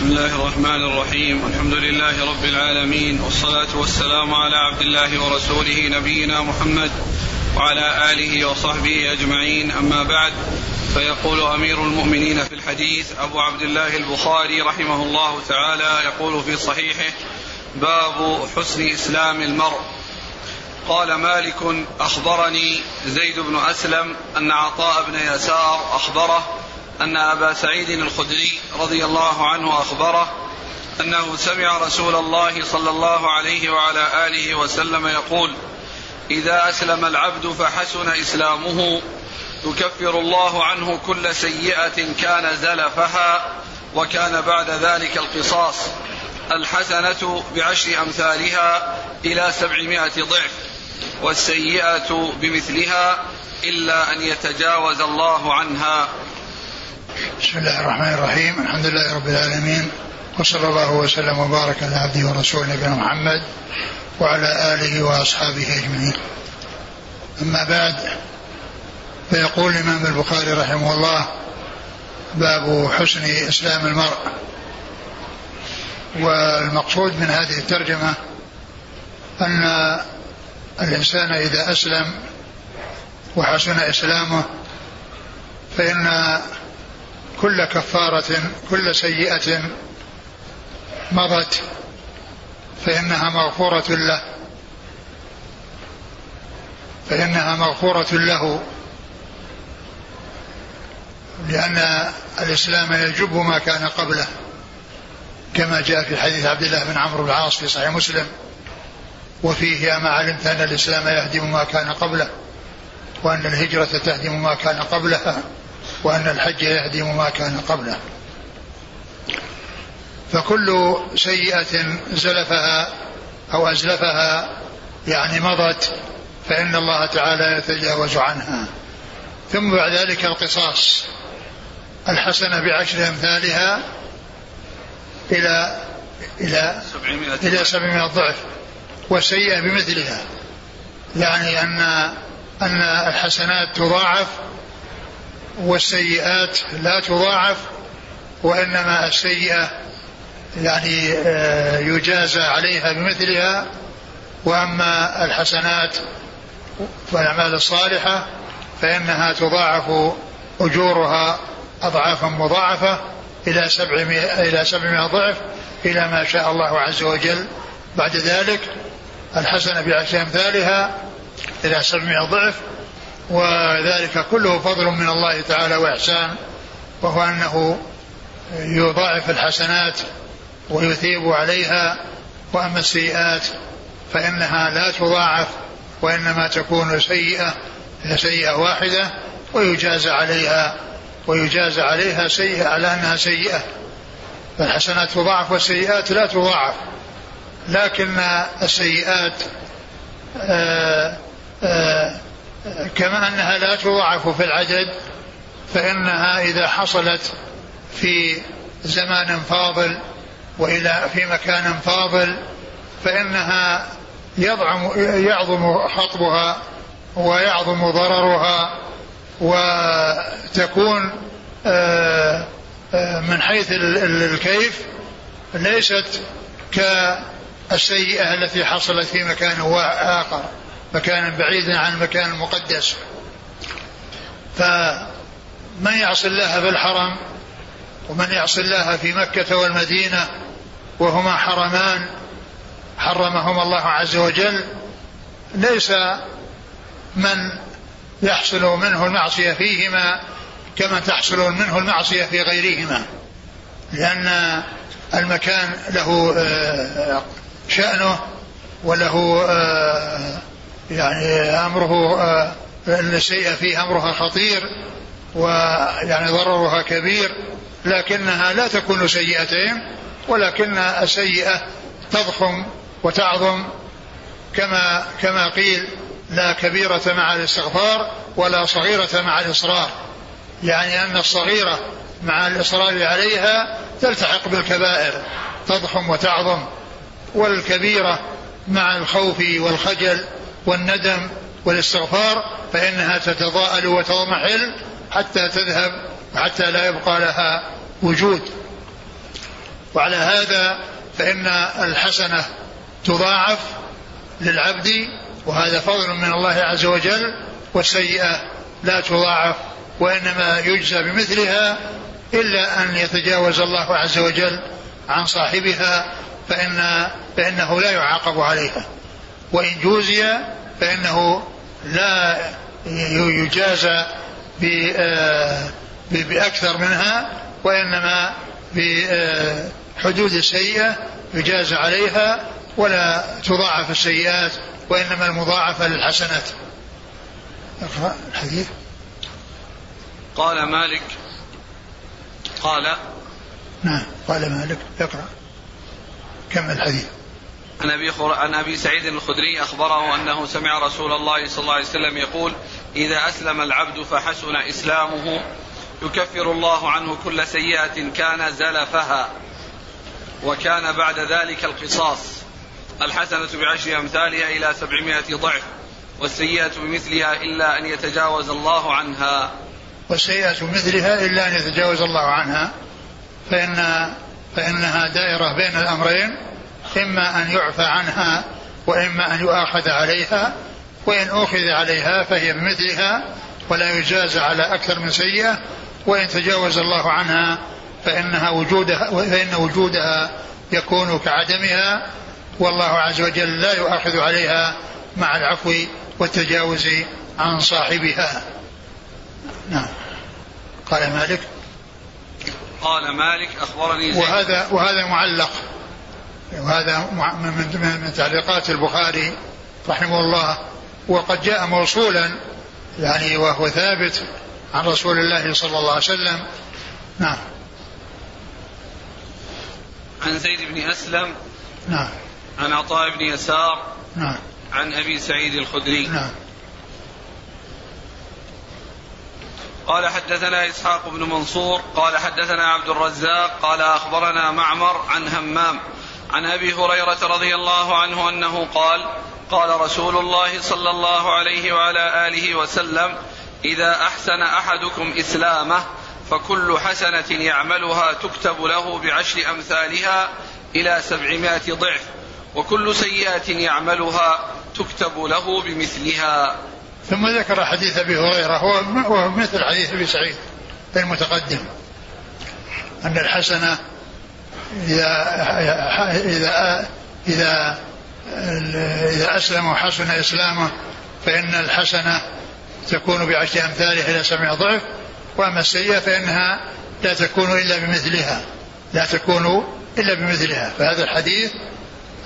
بسم الله الرحمن الرحيم الحمد لله رب العالمين والصلاة والسلام على عبد الله ورسوله نبينا محمد وعلى آله وصحبه أجمعين أما بعد فيقول أمير المؤمنين في الحديث أبو عبد الله البخاري رحمه الله تعالى يقول في صحيحه باب حسن إسلام المرء قال مالك أخبرني زيد بن أسلم أن عطاء بن يسار أخبره أن أبا سعيد الخدري رضي الله عنه أخبره أنه سمع رسول الله صلى الله عليه وعلى آله وسلم يقول إذا أسلم العبد فحسن إسلامه يكفر الله عنه كل سيئة كان زلفها وكان بعد ذلك القصاص الحسنة بعشر أمثالها إلى سبعمائة ضعف والسيئة بمثلها إلا أن يتجاوز الله عنها. بسم الله الرحمن الرحيم. الحمد لله رب العالمين. وصلى الله وسلم وبارك على عبده ورسوله نبينا محمد وعلى آله وأصحابه أجمعين. أما بعد فيقول الإمام البخاري رحمه الله باب حسن إسلام المرء. والمقصود من هذه الترجمة أن الإنسان إذا أسلم وحسن إسلامه فإن كل كفارة كل سيئة مضت فإنها مغفورة له. فإنها مغفورة له. لأن الإسلام يجب ما كان قبله كما جاء في حديث عبد الله بن عمرو بن العاص في صحيح مسلم. وفيه ما علمت أن الإسلام يهدم ما كان قبله وأن الهجرة تهدم ما كان قبلها؟ وأن الحج يهدم ما كان قبله. فكل سيئة زلفها أو أزلفها يعني مضت فإن الله تعالى يتجاوز عنها. ثم بعد ذلك القصاص. الحسنة بعشر أمثالها إلى إلى إلى سبعمائة ضعف. والسيئة بمثلها. يعني أن أن الحسنات تضاعف والسيئات لا تضاعف وإنما السيئة يعني آه، يجازى عليها بمثلها. وأما الحسنات والأعمال الصالحة فإنها تضاعف أجورها أضعافا مضاعفة إلى سبعمائة إلى سبعمائة ضعف إلى ما شاء الله عز وجل. بعد ذلك الحسنة بعشر أمثالها إلى سبعمائة ضعف وذلك كله فضل من الله تعالى وإحسان وهو أنه يضاعف الحسنات ويثيب عليها وأما السيئات فإنها لا تضاعف وإنما تكون سيئة سيئة واحدة ويجازى عليها ويجازى عليها سيئة على أنها سيئة. فالحسنات تضاعف والسيئات لا تضاعف. لكن السيئات آآ آآ كما أنها لا تضاعف في العدد فإنها إذا حصلت في زمان فاضل وإلى في مكان فاضل فإنها يضعم يعظم خطبها ويعظم ضررها وتكون آه، آه، من حيث الكيف ليست كالسيئة التي حصلت في مكان آخر. مكانا بعيدا عن المكان المقدس. فمن يعصي الله في الحرم ومن يعصي الله في مكة والمدينة وهما حرمان حرمهما الله عز وجل ليس من يحصل منه المعصية فيهما كما تحصل منه المعصية في غيرهما. لأن المكان له آه، شأنه وله آه، يعني أمره آه، الشيء فيه أمرها خطير ويعني ضررها كبير لكنها لا تكون سيئتين ولكن السيئة تضخم وتعظم كما كما قيل لا كبيرة مع الاستغفار ولا صغيرة مع الإصرار. يعني أن الصغيرة مع الإصرار عليها تلتحق بالكبائر تضخم وتعظم والكبيرة مع الخوف والخجل والندم والاستغفار فإنها تتضاءل وتضمحل حتى تذهب حتى لا يبقى لها وجود. وعلى هذا فإن الحسنة تضاعف للعبد وهذا فضل من الله عز وجل والسيئة لا تضاعف وإنما يجزى بمثلها إلا أن يتجاوز الله عز وجل عن صاحبها فإن فإنه لا يعاقب عليها. وإن جوزي فإنه لا يجازى آه، بأكثر منها وإنما بحدود السيئة يجازى عليها ولا تضاعف السيئات وإنما المضاعفة للحسنات. اقرأ الحديث. قال مالك قال نعم قال مالك اقرأ. كمل الحديث. عن أبي خر... عن أبي سعيد الخدري أخبره أنه سمع رسول الله صلى الله عليه وسلم يقول: إذا أسلم العبد فحسن إسلامه يكفر الله عنه كل سيئة كان زلفها وكان بعد ذلك القصاص. الحسنة بعشر أمثالها إلى سبعمائة ضعف والسيئة بمثلها إلا أن يتجاوز الله عنها. والسيئة بمثلها إلا أن يتجاوز الله عنها فإن فإنها دائرة بين الأمرين إما أن يعفى عنها وإما أن يؤاخذ عليها وإن أخذ عليها فهي بمثلها ولا يجاز على أكثر من سيئة وإن تجاوز الله عنها فإنها وجودها فإن وجودها يكون كعدمها والله عز وجل لا يؤاخذ عليها مع العفو والتجاوز عن صاحبها. نعم. قال مالك؟ قال مالك أخبرني زيد. وهذا وهذا معلق. وهذا من, من تعليقات البخاري رحمه الله. وقد جاء موصولا يعني وهو ثابت عن رسول الله صلى الله عليه وسلم. نعم. عن زيد بن أسلم نعم. عن عطاء بن يسار نعم. عن أبي سعيد الخدري. نعم. قال حدثنا إسحاق بن منصور قال حدثنا عبد الرزاق قال أخبرنا معمر عن همام عن أبي هريرة رضي الله عنه أنه قال قال رسول الله صلى الله عليه وعلى آله وسلم إذا أحسن أحدكم إسلامه فكل حسنة يعملها تكتب له بعشر أمثالها إلى سبعمائة ضعف وكل سيئة يعملها تكتب له بمثلها. ثم ذكر حديث أبي هريرة هو مثل حديث أبي سعيد المتقدم أن الحسنة إذا إذا إذا إذا أسلم وحسن إسلامه فإن الحسنة تكون بعشر أمثالها إلى سبع ضعف وأما السيئة فإنها لا تكون إلا بمثلها لا تكون إلا بمثلها. فهذا الحديث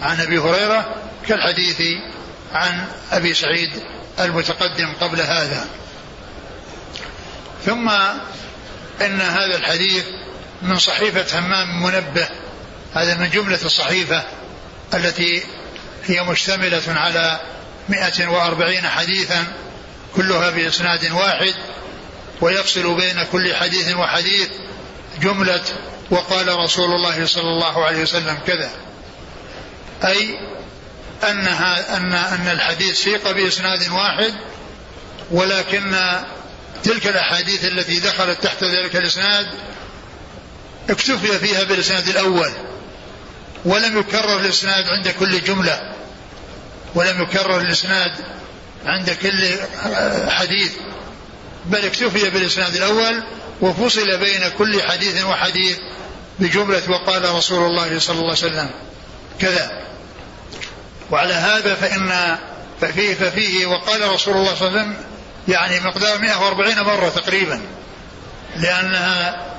عن أبي هريرة كالحديث عن أبي سعيد المتقدم قبل هذا. ثم إن هذا الحديث من صحيفة همام منبه. هذا من جملة الصحيفة التي هي مشتملة على 140 حديثا كلها بإسناد واحد ويفصل بين كل حديث وحديث جملة وقال رسول الله صلى الله عليه وسلم كذا. أي أنها أن أن الحديث سيق بإسناد واحد ولكن تلك الأحاديث التي دخلت تحت ذلك الإسناد اكتفي فيها بالإسناد الأول. ولم يكرر الإسناد عند كل جملة. ولم يكرر الإسناد عند كل حديث. بل اكتفي بالإسناد الأول وفصل بين كل حديث وحديث بجملة وقال رسول الله صلى الله عليه وسلم كذا. وعلى هذا فإن ففيه, ففيه وقال رسول الله صلى الله عليه وسلم يعني مقدار 140 مرة تقريبا. لأنها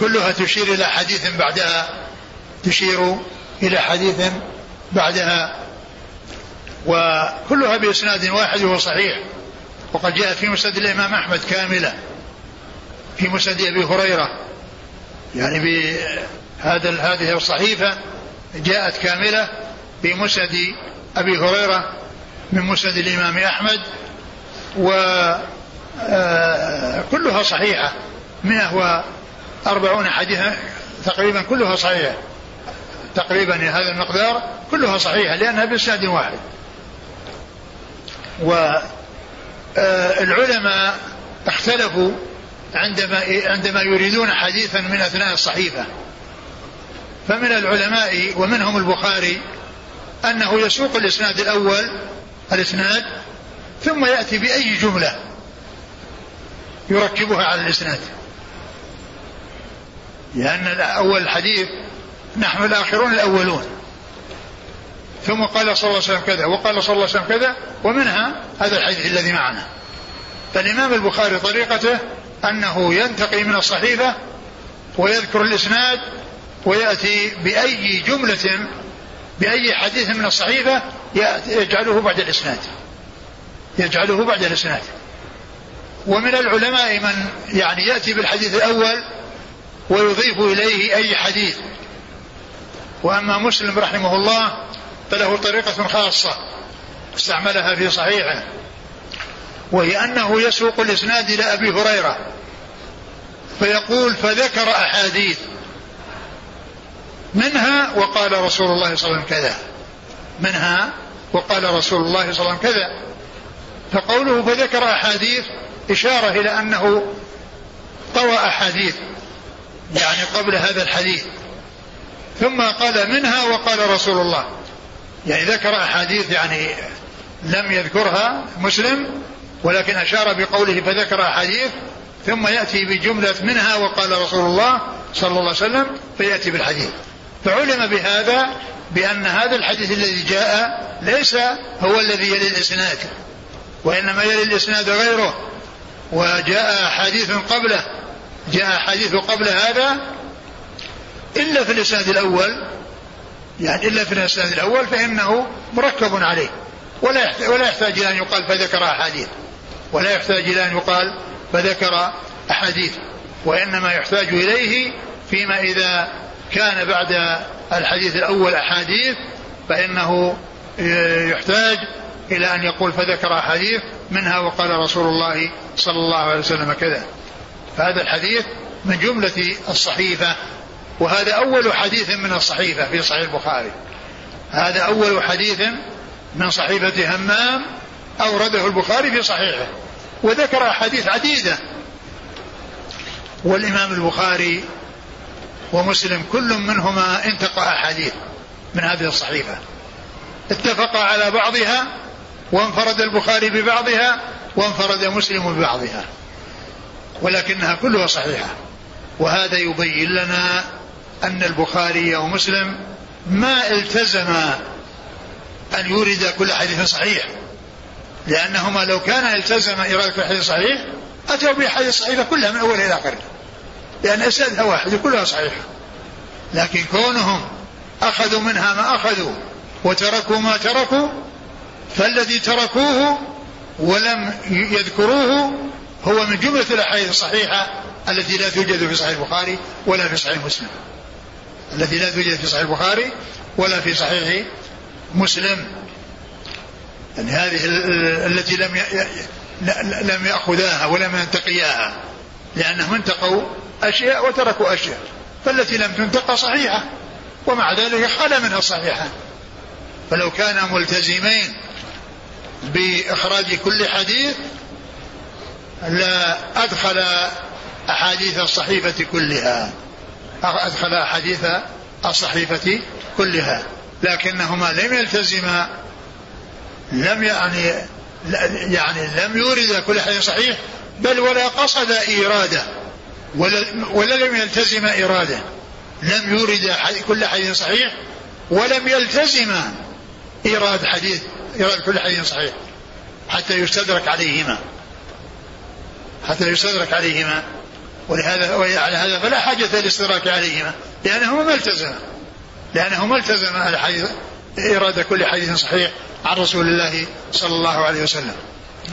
كلها تشير إلى حديث بعدها تشير إلى حديث بعدها. وكلها بإسناد واحد وهو صحيح. وقد جاء في مسند الإمام أحمد كاملة في مسند أبي هريرة. يعني بهذا هذه الصحيفة جاءت كاملة في مسند أبي هريرة من مسند الإمام أحمد. وكلها صحيحة 140 حديثا تقريبا كلها صحيحة. تقريبا هذا المقدار كلها صحيحة لأنها بإسناد واحد. والعلماء اختلفوا عندما عندما يريدون حديثا من أثناء الصحيفة. فمن العلماء ومنهم البخاري أنه يسوق الإسناد الأول الإسناد ثم يأتي بأي جملة يركبها على الإسناد. لأن أول الحديث نحن الآخرون الأولون. ثم قال صلى الله عليه وسلم كذا وقال صلى الله عليه وسلم كذا ومنها هذا الحديث الذي معنا. فالإمام البخاري طريقته أنه ينتقي من الصحيفة ويذكر الإسناد ويأتي بأي جملة بأي حديث من الصحيفة يجعله بعد الإسناد. يجعله بعد الإسناد. ومن العلماء من يعني يأتي بالحديث الأول ويضيف إليه أي حديث. وأما مسلم رحمه الله فله طريقة خاصة استعملها في صحيحه وهي أنه يسوق الإسناد إلى أبي هريرة فيقول فذكر أحاديث منها وقال رسول الله صلى الله عليه وسلم كذا منها وقال رسول الله صلى الله عليه وسلم كذا. فقوله فذكر أحاديث إشارة إلى أنه طوى أحاديث. يعني قبل هذا الحديث. ثم قال منها وقال رسول الله. يعني ذكر أحاديث يعني لم يذكرها مسلم ولكن أشار بقوله فذكر أحاديث ثم يأتي بجملة منها وقال رسول الله صلى الله عليه وسلم فيأتي بالحديث. فعلم بهذا بأن هذا الحديث الذي جاء ليس هو الذي يلي الإسناد وإنما يلي الإسناد غيره. وجاء حديث قبله جاء حديث قبل هذا إلا في الإسناد الأول يعني إلا في الإسناد الأول فإنه مركب عليه ولا ولا يحتاج إلى أن يقال فذكر أحاديث ولا يحتاج إلى أن يقال فذكر أحاديث وإنما يحتاج إليه فيما إذا كان بعد الحديث الأول أحاديث فإنه يحتاج إلى أن يقول فذكر أحاديث منها وقال رسول الله صلى الله عليه وسلم كذا. فهذا الحديث من جملة الصحيفة وهذا أول حديث من الصحيفة في صحيح البخاري. هذا أول حديث من صحيفة همام أورده البخاري في صحيحه وذكر أحاديث عديدة. والإمام البخاري ومسلم كل منهما انتقى أحاديث من هذه الصحيفة. اتفقا على بعضها وانفرد البخاري ببعضها وانفرد مسلم ببعضها. ولكنها كلها صحيحة. وهذا يبين لنا أن البخاري ومسلم ما التزم أن يورد كل حديث صحيح. لأنهما لو كان التزم إرادة كل حديث صحيح أتوا بحديث صحيحة كلها من أولها إلى آخرها لأن إسنادها واحد كلها صحيحة. لكن كونهم أخذوا منها ما أخذوا وتركوا ما تركوا فالذي تركوه ولم يذكروه هو من جملة الأحاديث الصحيحة التي لا توجد في صحيح البخاري ولا في صحيح مسلم. التي لا توجد في صحيح البخاري ولا في صحيح مسلم. يعني هذه التي لم لم يأخذاها ولم ينتقياها. لأنهم انتقوا أشياء وتركوا أشياء. فالتي لم تنتقى صحيحة. ومع ذلك خلا منها صحيحة. فلو كانا ملتزمين بإخراج كل حديث أدخل أحاديث الصحيفة كلها. أدخل أحاديث الصحيفة كلها. لكنهما لم يلتزما لم يعني يعني لم يورد كل حديث صحيح بل ولا قصد إيراده ولا, ولا لم يلتزم إراده لم يورد كل حديث صحيح ولم يلتزم إيراد حديث إيراد كل حديث صحيح حتى يستدرك عليهما. حتى يستدرك عليهما. ولهذا وعلى هذا فلا حاجة للاستدراك عليهما. لأنه ما التزم. لأنه ما التزم الحديث إرادة كل حديث صحيح عن رسول الله صلى الله عليه وسلم.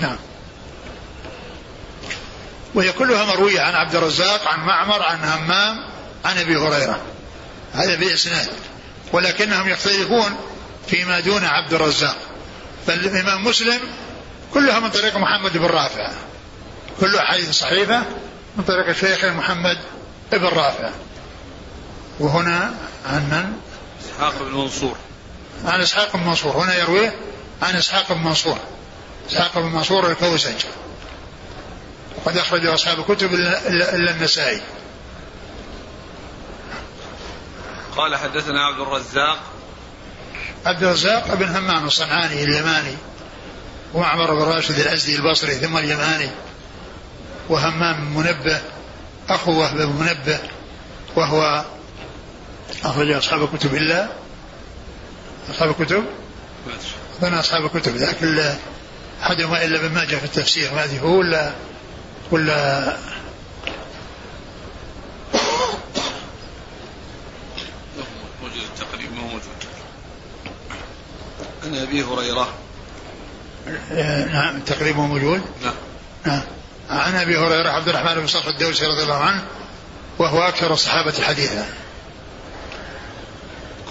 نعم. وهي كلها مروية عن عبد الرزاق عن معمر عن همام عن أبي هريرة. هذا بإسناد. ولكنهم يختلفون فيما دون عبد الرزاق. فالإمام مسلم كلها من طريق محمد بن رافع. كل أحاديث صحيحة من طريق الشيخ محمد بن رافع. وهنا عن من؟ إسحاق بن منصور. عن إسحاق بن منصور. هنا يرويه عن إسحاق بن منصور. إسحاق بن منصور الكوسج وقد أخرجه أصحاب الكتب إلا النسائي. قال حدثنا عبد الرزاق. عبد الرزاق بن همام الصنعاني اليماني ومعمر بن راشد الأزدي البصري ثم اليماني. وهمام منبه أخو وهب بن منبه وهو أخرج أصحاب الكتب إلا أصحاب الكتب؟ اظن أصحاب الكتب لكن احدهما إلا ابن ماجه في التفسير. ما هو ولا ولا موجود التقريب ما موجود؟ عن أبي هريرة. نعم التقريب موجود؟ نعم. نعم. عن أبي هريرة عبد الرحمن بن صخر الدوسي رضي الله عنه وهو أكثر الصحابة حديثا.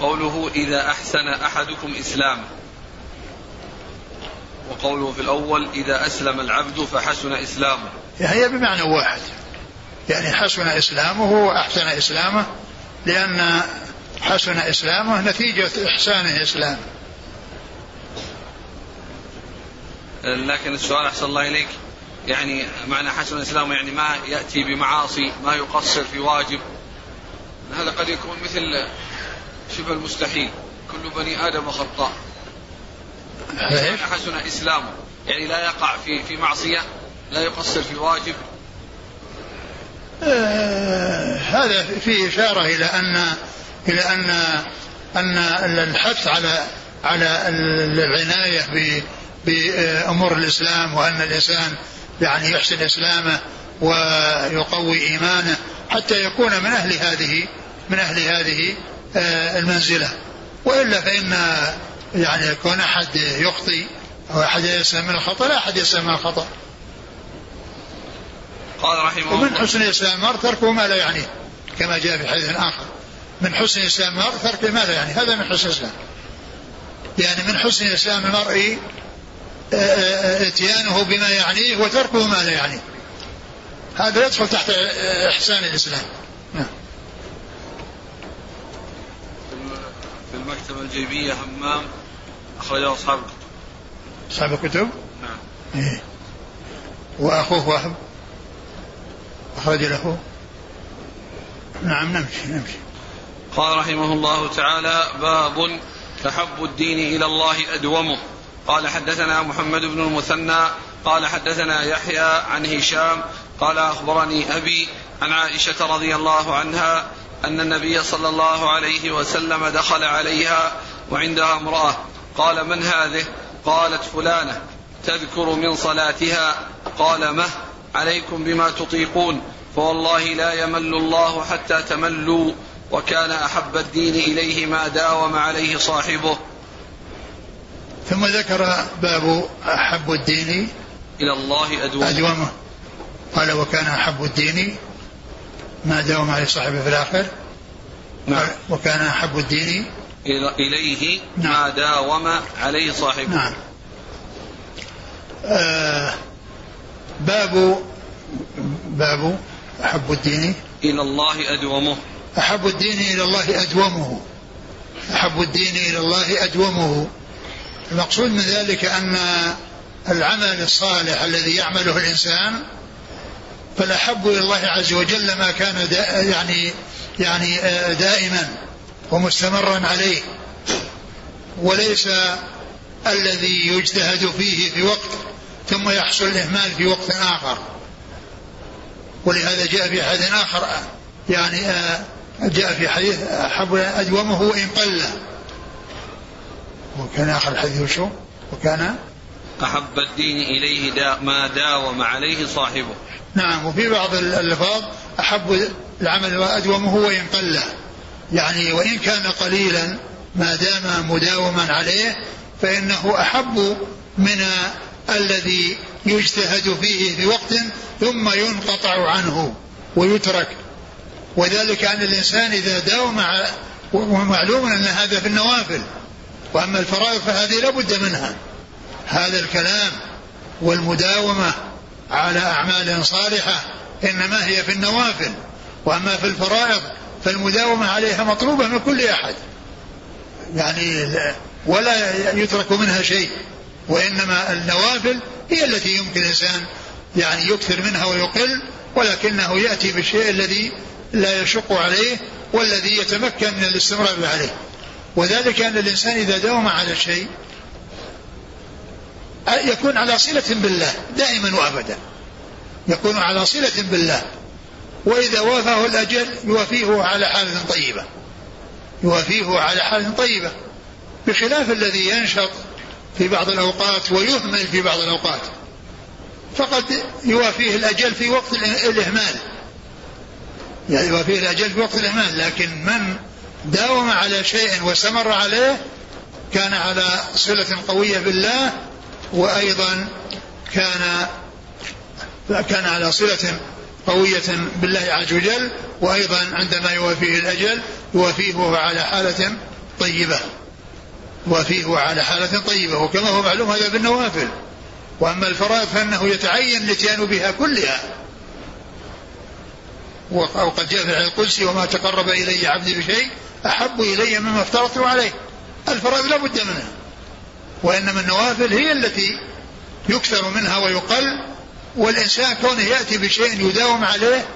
قوله إذا أحسن أحدكم اسلامه وقوله في الأول إذا أسلم العبد فحسن إسلامه. هي بمعنى واحد. يعني حسن إسلامه وأحسن إسلامه لأن حسن إسلامه نتيجة إحسانه إسلامه لكن السؤال أحسن الله إليك. يعني معنى حسن إسلامه يعني ما يأتي بمعاصي ما يقصر في واجب هذا قد يكون مثل شبه المستحيل. كل بني آدم خطاء. حسن إسلامه يعني لا يقع في في معصية لا يقصر في واجب. آه هذا فيه إشارة إلى أن إلى أن أن الحث على على العناية بأمور الإسلام وأن الإنسان يعني يحسن إسلامه ويقوي إيمانه حتى يكون من أهل هذه من أهل هذه آه، المنزلة. وإلا فإن يعني يكون أحد يخطي أو أحد يسلم من الخطأ لا أحد يسلم من الخطأ. قال رحمه الله. ومن حسن إسلام المرء تركه ما لا يعنيه كما جاء في حديث آخر. من حسن إسلام المرء تركه ما لا يعنيه هذا من حسن الإسلام يعني من حسن إسلام المرء إتيانه بما يعنيه وتركه ما لا يعنيه. هذا يدخل تحت إحسان الإسلام. نعم. في المكتبة الجيبية همام أخرجه أصحاب الكتب. أصحاب الكتب؟ نعم. إيه. وأخوه وهب أخرج له. نعم نمشي نمشي. قال رحمه الله تعالى باب تحب الدين إلى الله أدومه. قال حدثنا محمد بن المثنى قال حدثنا يحيى عن هشام قال أخبرني أبي عن عائشة رضي الله عنها أن النبي صلى الله عليه وسلم دخل عليها وعندها امرأة قال من هذه؟ قالت فلانة تذكر من صلاتها؟ قال مه عليكم بما تطيقون فوالله لا يمل الله حتى تملوا وكان أحب الدين إليه ما داوم عليه صاحبه. ثم ذكر باب أحب الدين إلى الله أدومه, أدومه. قال وكان أحب الدين ما داوم عليه صاحبه في الآخر. نعم. وكان أحب الدين إليه نعم. ما داوم عليه صاحبه. نعم. آه باب باب أحب الدين. إلى الله أدومه. أحب الدين إلى الله أدومه. أحب الدين إلى الله أدومه. المقصود من ذلك أن العمل الصالح الذي يعمله الإنسان فالأحب إلى الله عز وجل ما كان دا يعني يعني آه، دائما ومستمرا عليه وليس الذي يجتهد فيه في وقت ثم يحصل الإهمال في وقت آخر. ولهذا جاء في حديث آخر يعني آه، جاء في حديث أحب أدومه وإن قل. وكان آخر الحديث شو؟ وكان أحب الدين إليه دا ما داوم عليه صاحبه. نعم وفي بعض الألفاظ أحب العمل وأدومه وإن قل يعني وإن كان قليلا ما دام مداوما عليه فإنه أحب من الذي يجتهد فيه في وقت ثم ينقطع عنه ويترك. وذلك أن الإنسان إذا داوم ومعلوم أن هذا في النوافل. وأما الفرائض فهذه لا بد منها. هذا الكلام والمداومة على أعمال صالحة إنما هي في النوافل وأما في الفرائض فالمداومة عليها مطلوبة من كل أحد. يعني ولا يترك منها شيء وإنما النوافل هي التي يمكن الإنسان يعني يكثر منها ويقل ولكنه يأتي بالشيء الذي لا يشق عليه والذي يتمكن من الاستمرار عليه. وذلك أن الإنسان إذا داوم على شيء يكون على صلة بالله دائما وأبدا. يكون على صلة بالله. وإذا وافاه الأجل يوافيه على حالة طيبة. يوافيه على حالة طيبة. بخلاف الذي ينشط في بعض الأوقات ويهمل في بعض الأوقات. فقد يوافيه الأجل في وقت الإهمال. يعني يوافيه الأجل في وقت الإهمال لكن من داوم على شيء واستمر عليه كان على صلة قوية بالله وأيضا كان كان على صلة قوية بالله عز وجل وأيضا عندما يوافيه الأجل يوافيه على حالة طيبة. يوافيه على حالة طيبة وكما هو معلوم هذا بالنوافل. وأما الفرائض فإنه يتعين الاتيان بها كلها. وقد جاء في القدسي وما تقرب إلي عبدي بشيء أحب إلي مما افترضته عليه. الفرائض لا بد منها. وإنما النوافل هي التي يكثر منها ويقل والإنسان كونه يأتي بشيء يداوم عليه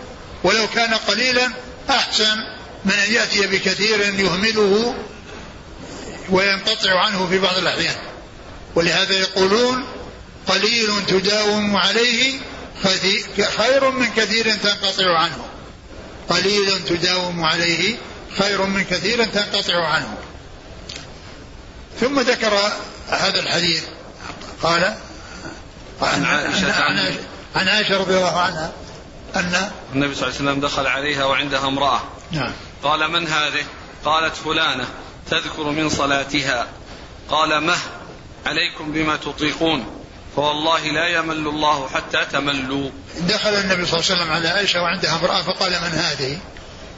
ولو كان قليلا أحسن من أن يأتي بكثير يهمله وينقطع عنه في بعض الأحيان. ولهذا يقولون قليل تداوم عليه خير من كثير تنقطع عنه. قليل تداوم عليه خير من كثير تنقطع عنه. ثم ذكر هذا الحديث. قال عن عائشة عن, عائشة رضي الله عنها أن النبي صلى الله عليه وسلم دخل عليها وعندها امرأة. نعم. قال من هذه؟ قالت فلانة تذكر من صلاتها. قال مه عليكم بما تطيقون. فوالله لا يمل الله حتى تملوا. دخل النبي صلى الله عليه وسلم على عائشة وعندها امرأة فقال من هذه؟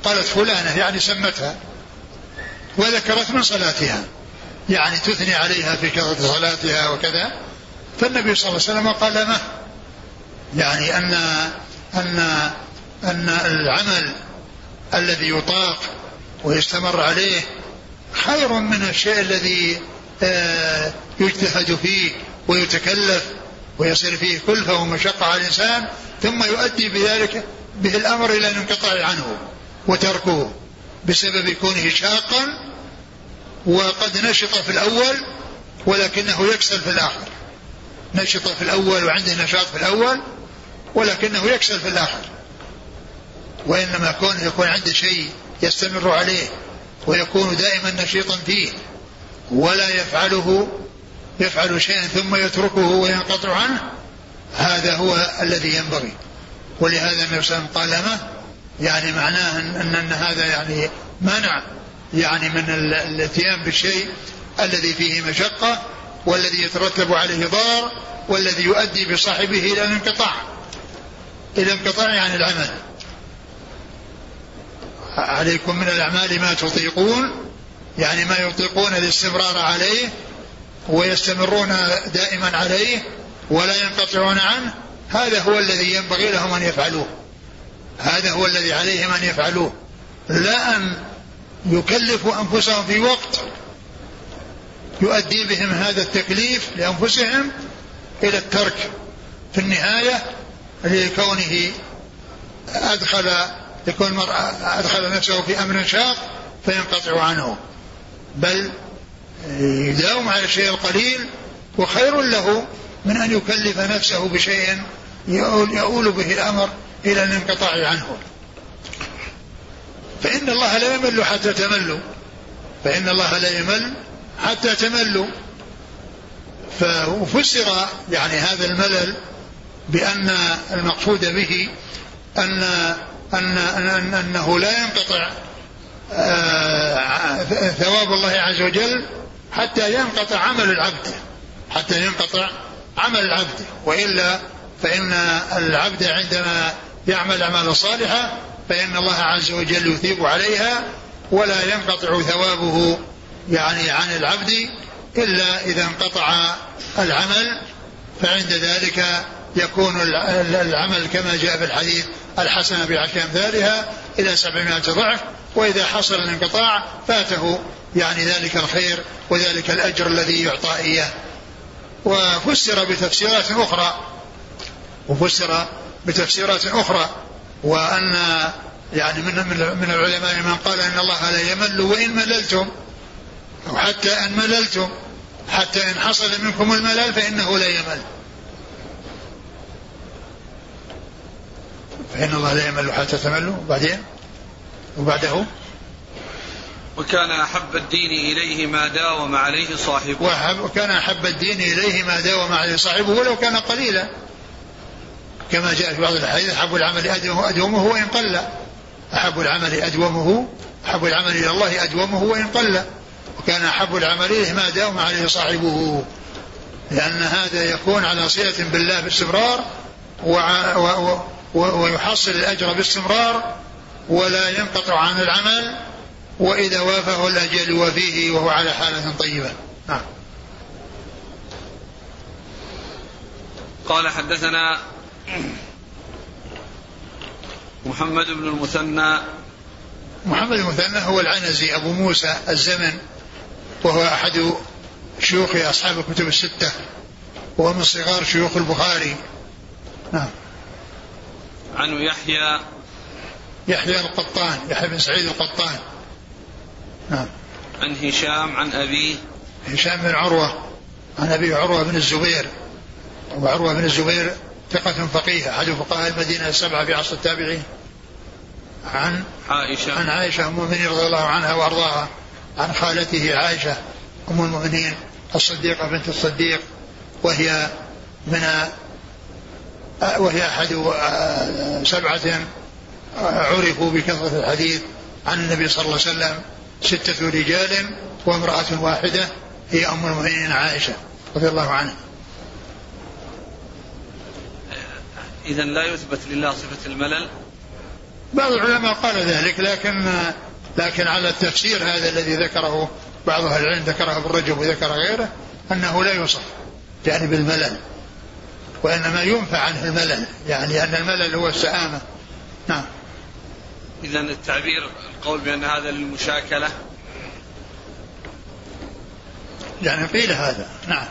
قالت فلانة يعني سمتها وذكرت من صلاتها. يعني تثني عليها في كثرة صلاتها وكذا. فالنبي صلى الله عليه وسلم قال ما؟ يعني أن أن أن العمل الذي يطاق ويستمر عليه خير من الشيء الذي آه، يجتهد فيه ويتكلف ويصير فيه كلفة ومشقة على الإنسان ثم يؤدي بذلك به الأمر إلى الانقطاع عنه. وتركه بسبب كونه شاقا وقد نشط في الأول ولكنه يكسل في الآخر. نشط في الأول وعنده نشاط في الأول ولكنه يكسل في الآخر. وإنما كون يكون عنده شيء يستمر عليه ويكون دائما نشيطا فيه ولا يفعله يفعل شيئا ثم يتركه وينقطع عنه هذا هو الذي ينبغي. ولهذا النبي صلى الله عليه وسلم قال ما؟ يعني معناه ان, أن هذا يعني منع يعني من الاتيان بالشيء الذي فيه مشقة والذي يترتب عليه ضرر والذي يؤدي بصاحبه إلى الانقطاع. إلى الانقطاع عن العمل. عليكم من الأعمال ما تطيقون يعني ما يطيقون الاستمرار عليه ويستمرون دائما عليه ولا ينقطعون عنه هذا هو الذي ينبغي لهم أن يفعلوه. هذا هو الذي عليهم أن يفعلوه. لا أن يكلفوا أنفسهم في وقت يؤدي بهم هذا التكليف لأنفسهم إلى الترك. في النهاية لكونه أدخل يكون أدخل نفسه في أمر شاق فينقطع عنه. بل يداوم على الشيء القليل وخير له من أن يكلف نفسه بشيء يؤول, يؤول به الأمر إلى الانقطاع عنه. فإن الله لا يمل حتى تملوا. فإن الله لا يمل حتى تملوا. ففسر يعني هذا الملل بأن المقصود به أن أن, أن أنه لا ينقطع آه، ثواب الله عز وجل حتى ينقطع عمل العبد حتى ينقطع عمل العبد. وإلا فإن العبد عندما يعمل أعمالا صالحة فإن الله عز وجل يثيب عليها ولا ينقطع ثوابه يعني عن العبد إلا إذا انقطع العمل فعند ذلك يكون العمل كما جاء في الحديث الحسنة بعشر أمثالها إلى سبعمائة ضعف وإذا حصل الانقطاع فاته يعني ذلك الخير وذلك الأجر الذي يعطى إياه. وفسر بتفسيرات أخرى وفسر بتفسيرات أخرى وأن يعني من من العلماء من قال إن الله لا يمل وإن مللتم أو حتى إن مللتم حتى إن حصل منكم الملل فإنه لا يمل. فإن الله لا يمل حتى تملوا. وبعدين؟ وبعده؟ وكان أحب الدين إليه ما داوم عليه صاحبه. وكان أحب الدين إليه ما داوم عليه صاحبه ولو كان قليلا. كما جاء في بعض الأحاديث أحب العمل أدومه, أدومه وإن قل. أحب العمل أدومه أحب العمل إلى الله أدومه وإن قل. وكان أحب العمل إليه ما داوم عليه صاحبه. لأن هذا يكون على صلة بالله باستمرار ويحصل الأجر باستمرار ولا ينقطع عن العمل. وإذا وافه الأجل وفيه وهو على حالة طيبة. نعم. قال حدثنا محمد بن المثنى. محمد المثنى هو العنزي أبو موسى الزمن وهو أحد شيوخ أصحاب الكتب الستة وهو من صغار شيوخ البخاري. نعم. عنه يحيى. يحيى القطان يحيى بن سعيد القطان. نعم. عن هشام عن أبيه. هشام بن عروة عن أبي عروة بن الزبير. وعروة بن الزبير ثقة فقيه أحد فقهاء المدينة السبعة في عصر التابعين؟ عن عائشة. عن عائشة أم المؤمنين رضي الله عنها وأرضاها. عن خالته عائشة أم المؤمنين الصديقة بنت الصديق وهي من وهي أحد سبعة عرفوا بكثرة الحديث عن النبي صلى الله عليه وسلم ستة رجال وامرأة واحدة هي أم المؤمنين عائشة رضي الله عنها. إذا لا يثبت لله صفة الملل. بعض العلماء قال ذلك لكن لكن على التفسير هذا الذي ذكره بعض أهل العلم ذكره ابن رجب وذكر غيره أنه لا يوصف يعني بالملل وإنما ينفع عنه الملل يعني أن الملل هو السآمة. نعم. إذا التعبير القول بأن هذا للمشاكلة. يعني قيل هذا. نعم.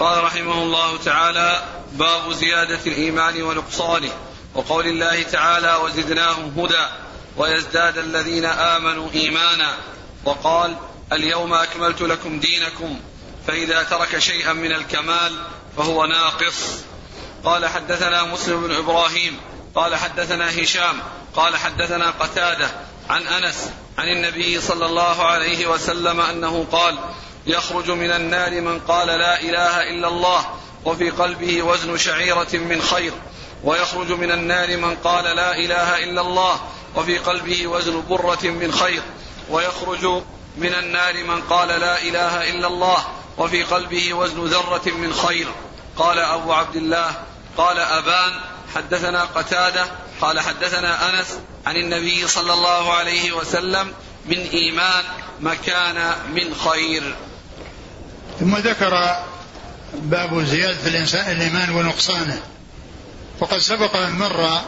قال رحمه الله تعالى باب زيادة الإيمان ونقصانه وقول الله تعالى وزدناهم هدى ويزداد الذين آمنوا إيمانا. وقال اليوم أكملت لكم دينكم فإذا ترك شيئا من الكمال فهو ناقص. قال حدثنا مسلم بن إبراهيم قال حدثنا هشام قال حدثنا قتادة عن أنس عن النبي صلى الله عليه وسلم أنه قال يخرج من النار من قال لا إله إلا الله وفي قلبه وزن شعيرة من خير. ويخرج من النار من قال لا إله إلا الله وفي قلبه وزن برة من خير. ويخرج من النار من قال لا إله إلا الله وفي قلبه وزن ذرة من خير. قال أبو عبد الله قال أبان حدثنا قتادة قال حدثنا أنس عن النبي صلى الله عليه وسلم من إيمان مكان من خير. ثم ذكر باب زيادة الانسان الإيمان ونقصانه. وقد سبق أن مر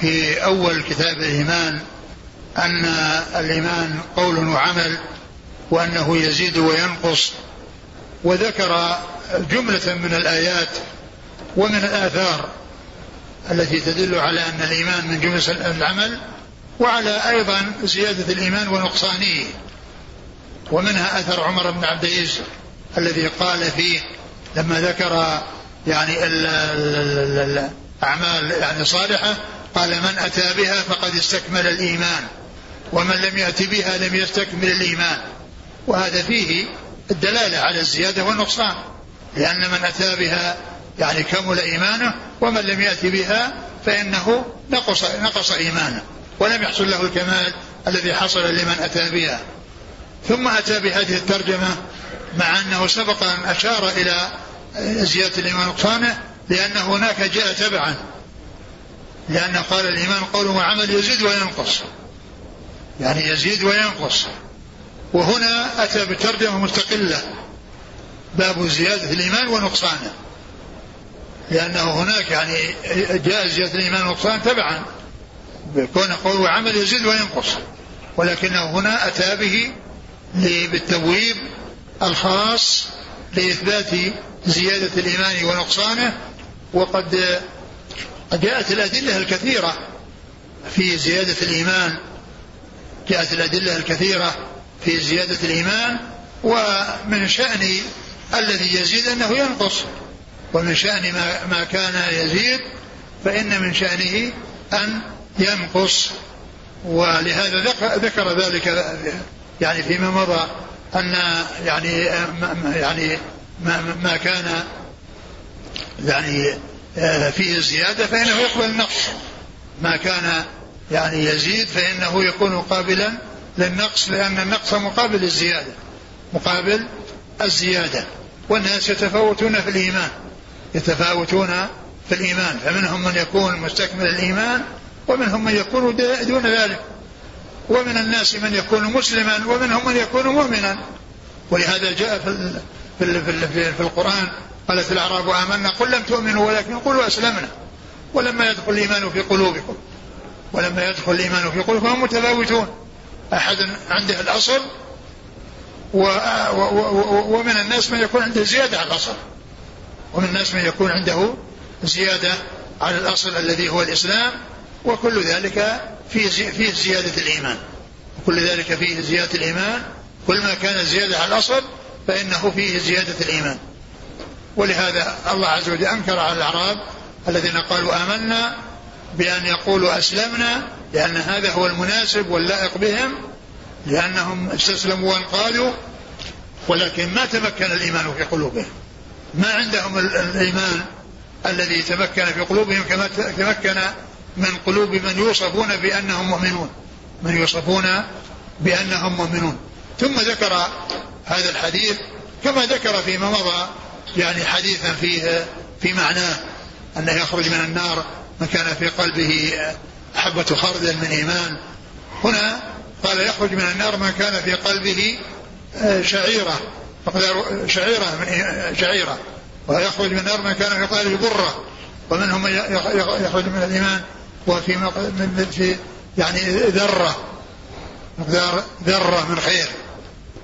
في أول كتاب الإيمان أن الإيمان قول وعمل وأنه يزيد وينقص. وذكر جملة من الآيات ومن الآثار التي تدل على أن الإيمان من جملة العمل وعلى أيضا زيادة الإيمان ونقصانه. ومنها أثر عمر بن عبد العزيز. الذي قال فيه لما ذكر يعني الأعمال يعني صالحة قال من أتى بها فقد استكمل الإيمان ومن لم يأت بها لم يستكمل الإيمان. وهذا فيه الدلالة على الزيادة والنقصان لأن من أتى بها يعني كمل إيمانه ومن لم يأتي بها فإنه نقص, نقص إيمانه. ولم يحصل له الكمال الذي حصل لمن أتى بها. ثم أتى بهذه الترجمة مع أنه سبق أن أشار إلى زيادة الإيمان نقصانه لأن هناك جاء تبعا. لأنه قال الإيمان قول وعمل يزيد وينقص. يعني يزيد وينقص. وهنا أتى بترجمة مستقلة. باب زيادة الإيمان ونقصانه. لأنه هناك يعني جاء زيادة الإيمان والنقصان تبعا. بكون قول وعمل يزيد وينقص. ولكنه هنا أتى به بالتبويب الخاص لإثبات زيادة الإيمان ونقصانه وقد جاءت الأدلة الكثيرة في زيادة الإيمان جاءت الأدلة الكثيرة في زيادة الإيمان ومن شأن الذي يزيد أنه ينقص ومن شأن ما, ما كان يزيد فإن من شأنه أن ينقص ولهذا ذكر ذلك يعني فيما مضى أن يعني يعني ما, ما كان يعني آه، فيه الزيادة فإنه يقبل النقص. ما كان يعني يزيد فإنه يكون قابلا للنقص لأن النقص مقابل الزيادة مقابل الزيادة. والناس يتفاوتون في الإيمان يتفاوتون في الإيمان. فمنهم من يكون مستكمل الإيمان ومنهم من يكون دون ذلك. ومن الناس من يكون مسلما ومنهم من يكون مؤمنا. ولهذا جاء في في في, في القرآن قالت الأعراب آمنا قل لم تؤمنوا ولكن قولوا أسلمنا. ولما يدخل الإيمان في قلوبكم ولما يدخل الإيمان في قلوبكم هم متفاوتون أحد عنده الأصل و و و ومن الناس من يكون عنده زيادة على الأصل. ومن الناس من يكون عنده زيادة على الأصل الذي هو الإسلام وكل ذلك فيه فيه زيادة الإيمان. وكل ذلك فيه زيادة الإيمان. كل ما كان زيادة على الأصل فإنه فيه زيادة الإيمان. ولهذا الله عز وجل أنكر على الأعراب الذين قالوا آمنا بأن يقولوا أسلمنا لأن هذا هو المناسب واللائق بهم لأنهم استسلموا وانقادوا ولكن ما تمكن الإيمان في قلوبهم. ما عندهم الإيمان الذي تمكن في قلوبهم كما تمكن من قلوب من يوصفون بأنهم مؤمنون. من يوصفون بأنهم مؤمنون. ثم ذكر هذا الحديث كما ذكر فيما مضى يعني حديثا فيه في معناه أنه يخرج من النار من كان في قلبه حبة خردل من إيمان. هنا قال يخرج من النار من كان في قلبه شعيرة شعيرة من شعيرة. ويخرج من النار من كان في قلبه برة ومنهم من يخرج من الإيمان. وفي من في يعني ذرة. مقدار ذرة من خير.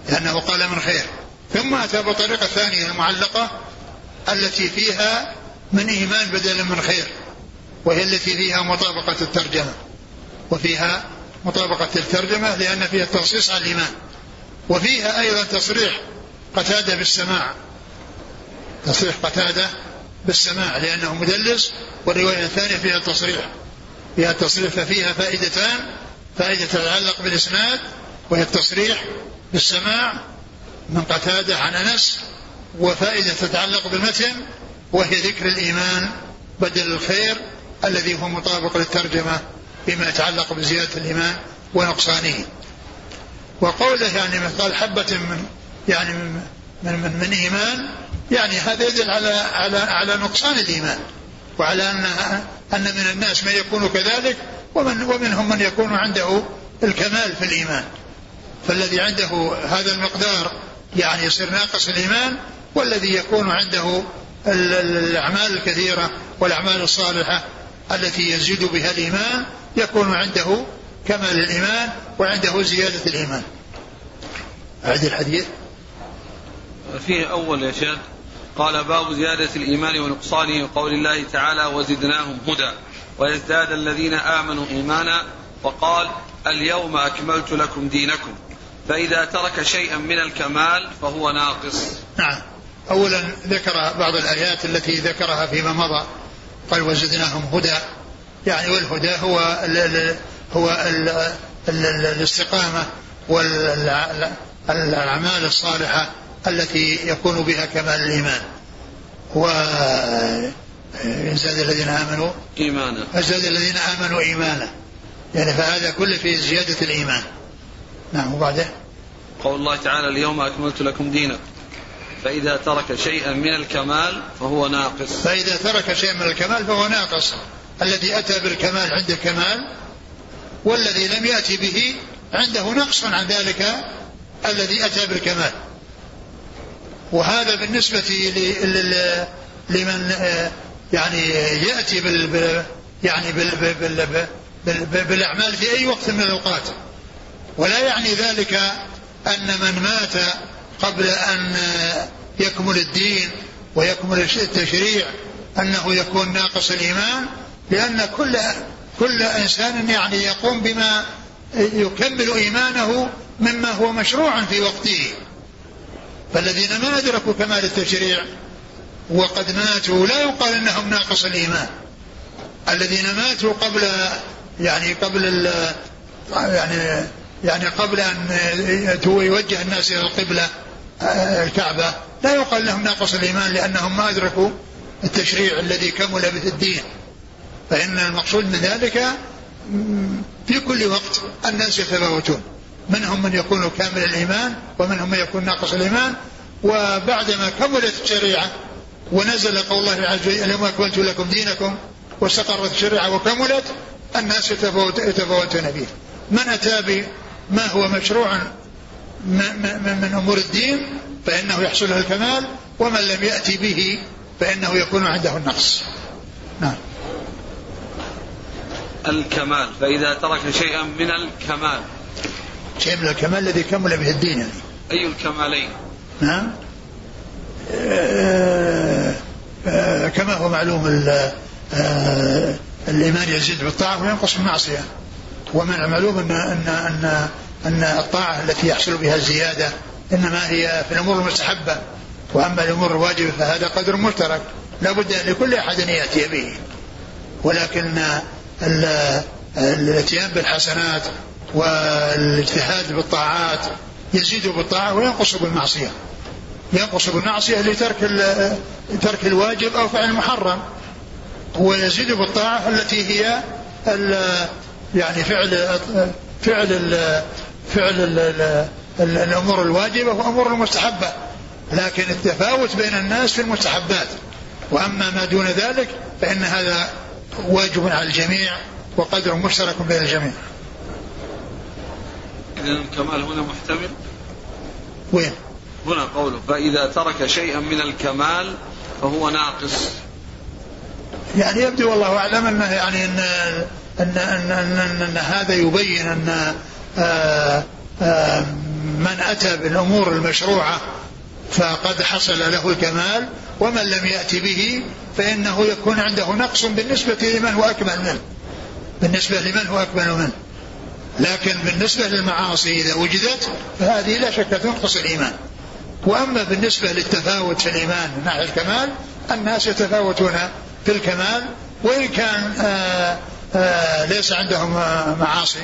لأنه قال من خير. ثم أتى بطريقة ثانية المعلقة التي فيها من إيمان بدلا من خير. وهي التي فيها مطابقة الترجمة. وفيها مطابقة الترجمة لأن فيها التنصيص على الإيمان. وفيها أيضا تصريح قتادة بالسماع. تصريح قتادة بالسماع لأنه مدلس والرواية الثانية فيها التصريح فيها التصريح ففيها فائدتان فائدة تتعلق بالإسناد وهي التصريح بالسماع من قتادة عن أنس وفائدة تتعلق بالمتن وهي ذكر الإيمان بدل الخير الذي هو مطابق للترجمة بما يتعلق بزيادة الإيمان ونقصانه. وقوله يعني مثقال حبة من يعني من, من, من إيمان يعني هذا يدل على على على نقصان الإيمان. وعلى أن أن من الناس من يكون كذلك ومن ومنهم من يكون عنده الكمال في الإيمان. فالذي عنده هذا المقدار يعني يصير ناقص الإيمان والذي يكون عنده الأعمال الكثيرة والأعمال الصالحة التي يزيد بها الإيمان يكون عنده كمال الإيمان وعنده زيادة الإيمان. أعد الحديث. فيه أول يا شيخ. قال باب زيادة الإيمان ونقصانه وقول الله تعالى وزدناهم هدى. ويزداد الذين آمنوا إيمانا وقال اليوم أكملت لكم دينكم. فإذا ترك شيئا من الكمال فهو ناقص. نعم. أولا ذكر بعض الآيات التي ذكرها فيما مضى. قال وزدناهم هدى. يعني والهدى هو ال ال هو ال ال الاستقامة والأعمال الصالحة. التي يكون بها كمال الإيمان. و زاد الذين آمنوا. إيمانا. فزاد الذين آمنوا إيمانا. يعني فهذا كله في زيادة الإيمان. نعم وبعده قول الله تعالى اليوم أكملت لكم دينكم. فإذا ترك شيئا من الكمال فهو ناقص. فإذا ترك شيئا من الكمال فهو ناقص. الذي أتى بالكمال عنده كمال والذي لم يأتي به عنده نقص عن ذلك الذي أتى بالكمال. وهذا بالنسبة لمن يعني يأتي بال يعني بال بال بال بالأعمال في أي وقت من الأوقات. ولا يعني ذلك أن من مات قبل أن يكمل الدين ويكمل التشريع أنه يكون ناقص الإيمان لأن كل كل إنسان يعني يقوم بما يكمل إيمانه مما هو مشروع في وقته. فالذين ما أدركوا كمال التشريع وقد ماتوا لا يقال إنهم ناقص الإيمان. الذين ماتوا قبل يعني قبل يعني يعني قبل أن يوجه الناس إلى القبلة الكعبة لا يقال لهم ناقص الإيمان لأنهم ما أدركوا التشريع الذي كمل به الدين. فإن المقصود من ذلك في كل وقت الناس يتفاوتون. منهم من يكون كامل الإيمان ومنهم من يكون ناقص الإيمان وبعدما كملت الشريعة ونزل قول الله عز وجل اليوم أكملت لكم دينكم واستقرت الشريعة وكملت الناس يتفاوت يتفاوتون فيه من أتى بما هو مشروع من أمور الدين؟ فإنه يحصل له الكمال ومن لم يأتي به فإنه يكون عنده النقص. نعم. الكمال فإذا ترك شيئا من الكمال. شيء من الكمال الذي كمل به الدين يعني. أي الكمالين؟ نعم. كما هو معلوم آه، الإيمان يزيد بالطاعة وينقص بالمعصية. ومن المعلوم أن أن أن أن الطاعة التي يحصل بها الزيادة إنما هي في الأمور المستحبة. وأما الأمور الواجبة فهذا قدر مشترك لا بد لكل أحد أن يأتي به. ولكن الاتيان بالحسنات والاجتهاد بالطاعات يزيد بالطاعة وينقص بالمعصية. ينقص بالمعصية لترك ترك الواجب أو فعل المحرم ويزيد بالطاعة التي هي يعني فعل فعل فعل الأمور الواجبة وأمور المستحبة. لكن التفاوت بين الناس في المستحبات. وأما ما دون ذلك فإن هذا واجب على الجميع وقدر مشترك بين الجميع. إذا الكمال هنا محتمل؟ وين؟ هنا قوله فإذا ترك شيئا من الكمال فهو ناقص. يعني يبدو والله أعلم أنه يعني أن أن أن, أن, أن, أن هذا يبين أن آآ آه، آآ آه، من أتى بالأمور المشروعة فقد حصل له الكمال ومن لم يأتي به فإنه يكون عنده نقص بالنسبة لمن هو أكمل منه. بالنسبة لمن هو أكمل منه. لكن بالنسبة للمعاصي إذا وجدت فهذه لا شك تنقص الإيمان وأما بالنسبة للتفاوت في الإيمان من ناحية الكمال الناس يتفاوتون في الكمال وإن كان آآ آآ ليس عندهم معاصي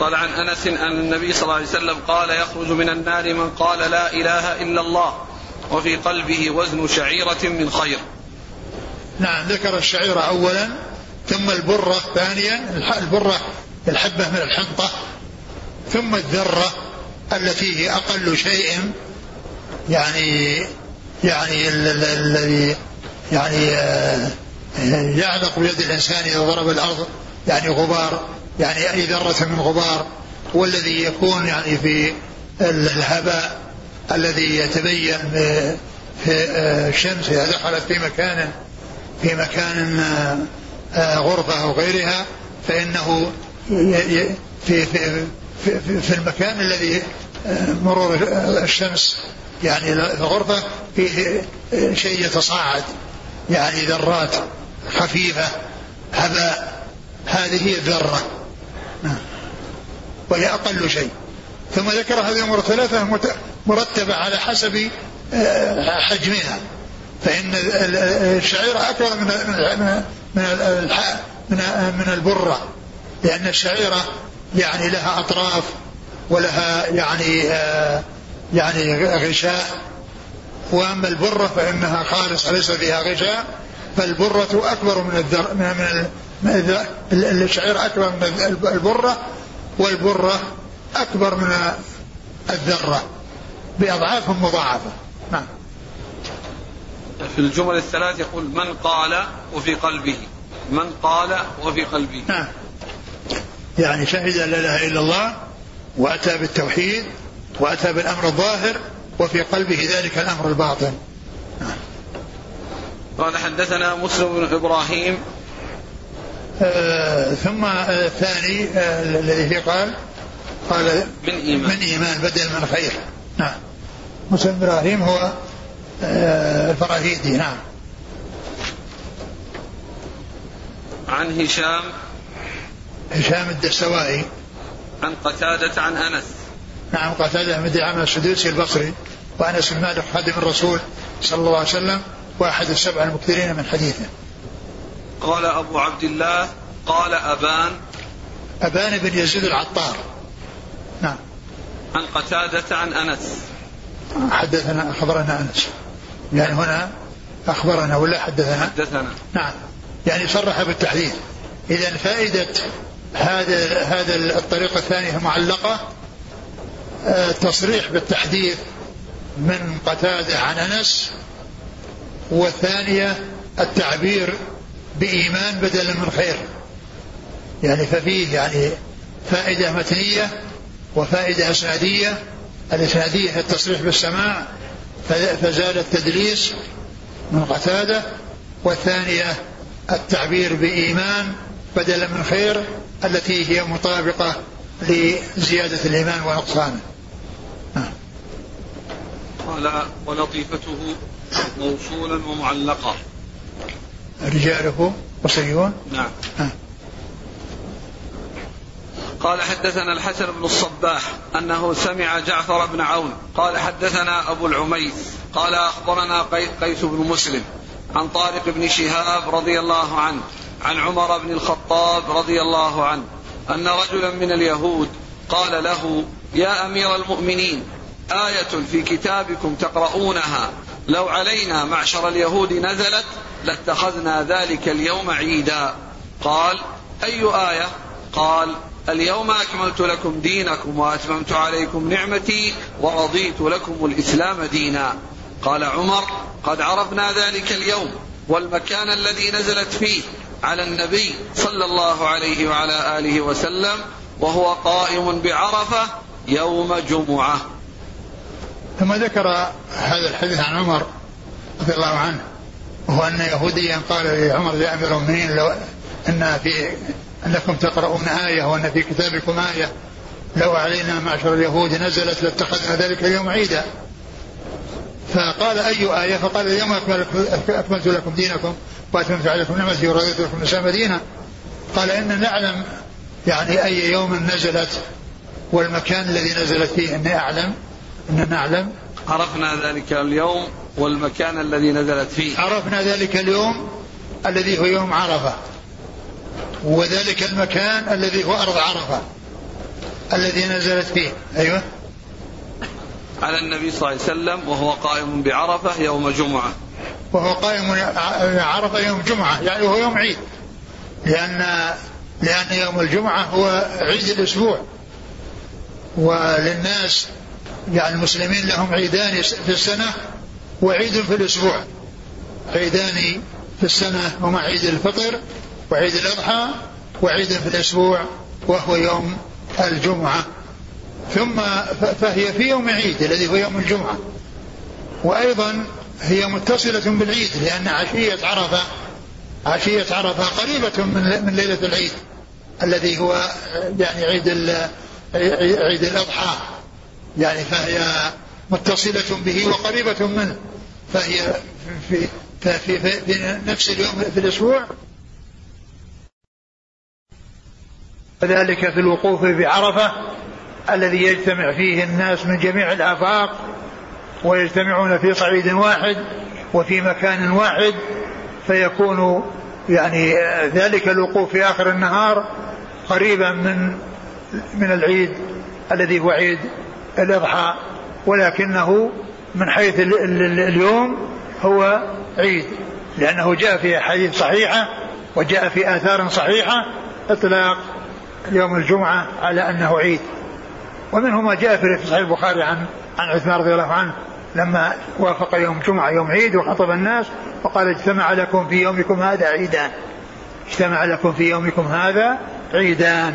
قال عن أنس أن النبي صلى الله عليه وسلم قال يخرج من النار من قال لا إله إلا الله وفي قلبه وزن شعيرة من خير. نعم ذكر الشعيرة اولا ثم البرة ثانيا البرة الحبة من الحنطة ثم الذرة التي هي أقل شيء يعني يعني الذي يعني آه، يعلق بيد الإنسان إذا ضرب الأرض يعني غبار يعني أي ذرة من غبار والذي يكون يعني في الهباء الذي يتبين في آه، الشمس إذا دخلت في مكان في مكان آه، غرفة أو غيرها فإنه في في في, في المكان الذي مرور الشمس يعني الغرفة فيه شيء يتصاعد يعني ذرات خفيفة هباء هذه هي الذرة. نعم. وهي أقل شيء. ثم ذكر هذه الأمور الثلاثة مرتبة على حسب آه، حجمها. فإن الشعيرة أكبر من من من من البرة لأن الشعيرة يعني لها أطراف ولها يعني آه يعني غشاء. وأما البرة فإنها خالصة ليس فيها غشاء. فالبرة أكبر من الذر من من الشعير أكبر من البرة والبرة أكبر من الذرة بأضعاف مضاعفة. نعم. في الجمل الثلاث يقول من قال وفي قلبه. من قال وفي قلبه. نعم. يعني شهد لا إله إلا الله وأتى بالتوحيد وأتى بالأمر الظاهر وفي قلبه ذلك الأمر الباطن. قال حدثنا مسلم بن إبراهيم. آه ثم الثاني آه الذي فيه قال قال من إيمان. من إيمان بدل من خير. نعم. مسلم إبراهيم هو آه الفراهيدي نعم. عن هشام. هشام الدستوائي. عن قتادة عن أنس. نعم قتادة بن دعامة السدوسي البصري وأنس بن مالك خادم الرسول صلى الله عليه وسلم وأحد السبع المكثرين من حديثه. قال أبو عبد الله قال أبان. أبان بن يزيد العطار. نعم. عن قتادة عن أنس. حدثنا أخبرنا أنس. يعني هنا أخبرنا ولا حدثنا؟ حدثنا. نعم. يعني صرح بالتحديث إذا فائدة هذا هذا الطريقة الثانية المعلقة التصريح بالتحديث من قتادة عن أنس والثانية التعبير بإيمان بدلا من خير. يعني ففيه يعني فائدة متنية وفائدة إسنادية. الإسنادية التصريح بالسماع فزال التدليس من قتادة والثانية التعبير بإيمان بدلا من خير التي هي مطابقة لزيادة الإيمان ونقصانه. نعم. قال ولطيفته موصولا ومعلقا. رجاله بصريون نعم. قال حدثنا الحسن بن الصباح أنه سمع جعفر بن عون قال حدثنا أبو العميس قال أخبرنا قيس بن مسلم عن طارق بن شهاب رضي الله عنه عن عمر بن الخطاب رضي الله عنه أن رجلا من اليهود قال له يا أمير المؤمنين آية في كتابكم تقرؤونها. لو علينا معشر اليهود نزلت لاتخذنا ذلك اليوم عيدا. قال أي آية؟ قال اليوم أكملت لكم دينكم وأتممت عليكم نعمتي ورضيت لكم الإسلام دينا قال عمر قد عرفنا ذلك اليوم والمكان الذي نزلت فيه على النبي صلى الله عليه وعلى آله وسلم وهو قائم بعرفة يوم جمعة. ثم ذكر هذا الحديث عن عمر رضي الله عنه وهو أن يهوديا قال لعمر يا أمير المؤمنين لو إن في أنكم تقرؤون آية وأن في كتابكم آية. لو علينا معشر اليهود نزلت لاتخذنا ذلك اليوم عيدا. فقال أي آية؟ فقال اليوم أكملت لكم دينكم وأتممت عليكم نعمتي ورضيت لكم الإسلام دينا قال إن نعلم يعني أي يوم نزلت والمكان الذي نزلت فيه إني أعلم. إن نعلم. عرفنا ذلك اليوم والمكان الذي نزلت فيه. عرفنا ذلك اليوم الذي هو يوم عرفة. وذلك المكان الذي هو أرض عرفة. الذي نزلت فيه. أيوه. على النبي صلى الله عليه وسلم وهو قائم بعرفة يوم جمعة. وهو قائم عرفة يوم جمعة. يعني هو يوم عيد. لأن لأن يوم الجمعة هو عيد الأسبوع. وللناس يعني المسلمين لهم عيدان في السنة وعيد في الأسبوع. عيدان في السنة هما عيد الفطر وعيد الأضحى وعيد في الأسبوع وهو يوم الجمعة. ثم فهي في يوم عيد الذي هو يوم الجمعة. وأيضا هي متصلة بالعيد لأن عشية عرفة عشية عرفة قريبة من ليلة العيد الذي هو يعني عيد عيد الأضحى. يعني فهي متصلة به وقريبة منه. فهي في في, في, في نفس اليوم في الأسبوع وذلك في الوقوف بعرفة الذي يجتمع فيه الناس من جميع الآفاق ويجتمعون في صعيد واحد وفي مكان واحد فيكون يعني ذلك الوقوف في آخر النهار قريبا من من العيد الذي هو عيد الأضحى. ولكنه من حيث اليوم هو عيد لأنه جاء في أحاديث صحيحة وجاء في آثار صحيحة إطلاق يوم الجمعة على أنه عيد. ومنه ما جاء في صحيح البخاري عن عن عثمان رضي الله عنه لما وافق يوم جمعة يوم عيد وخطب الناس وقال اجتمع لكم في يومكم هذا عيدان. اجتمع لكم في يومكم هذا عيدان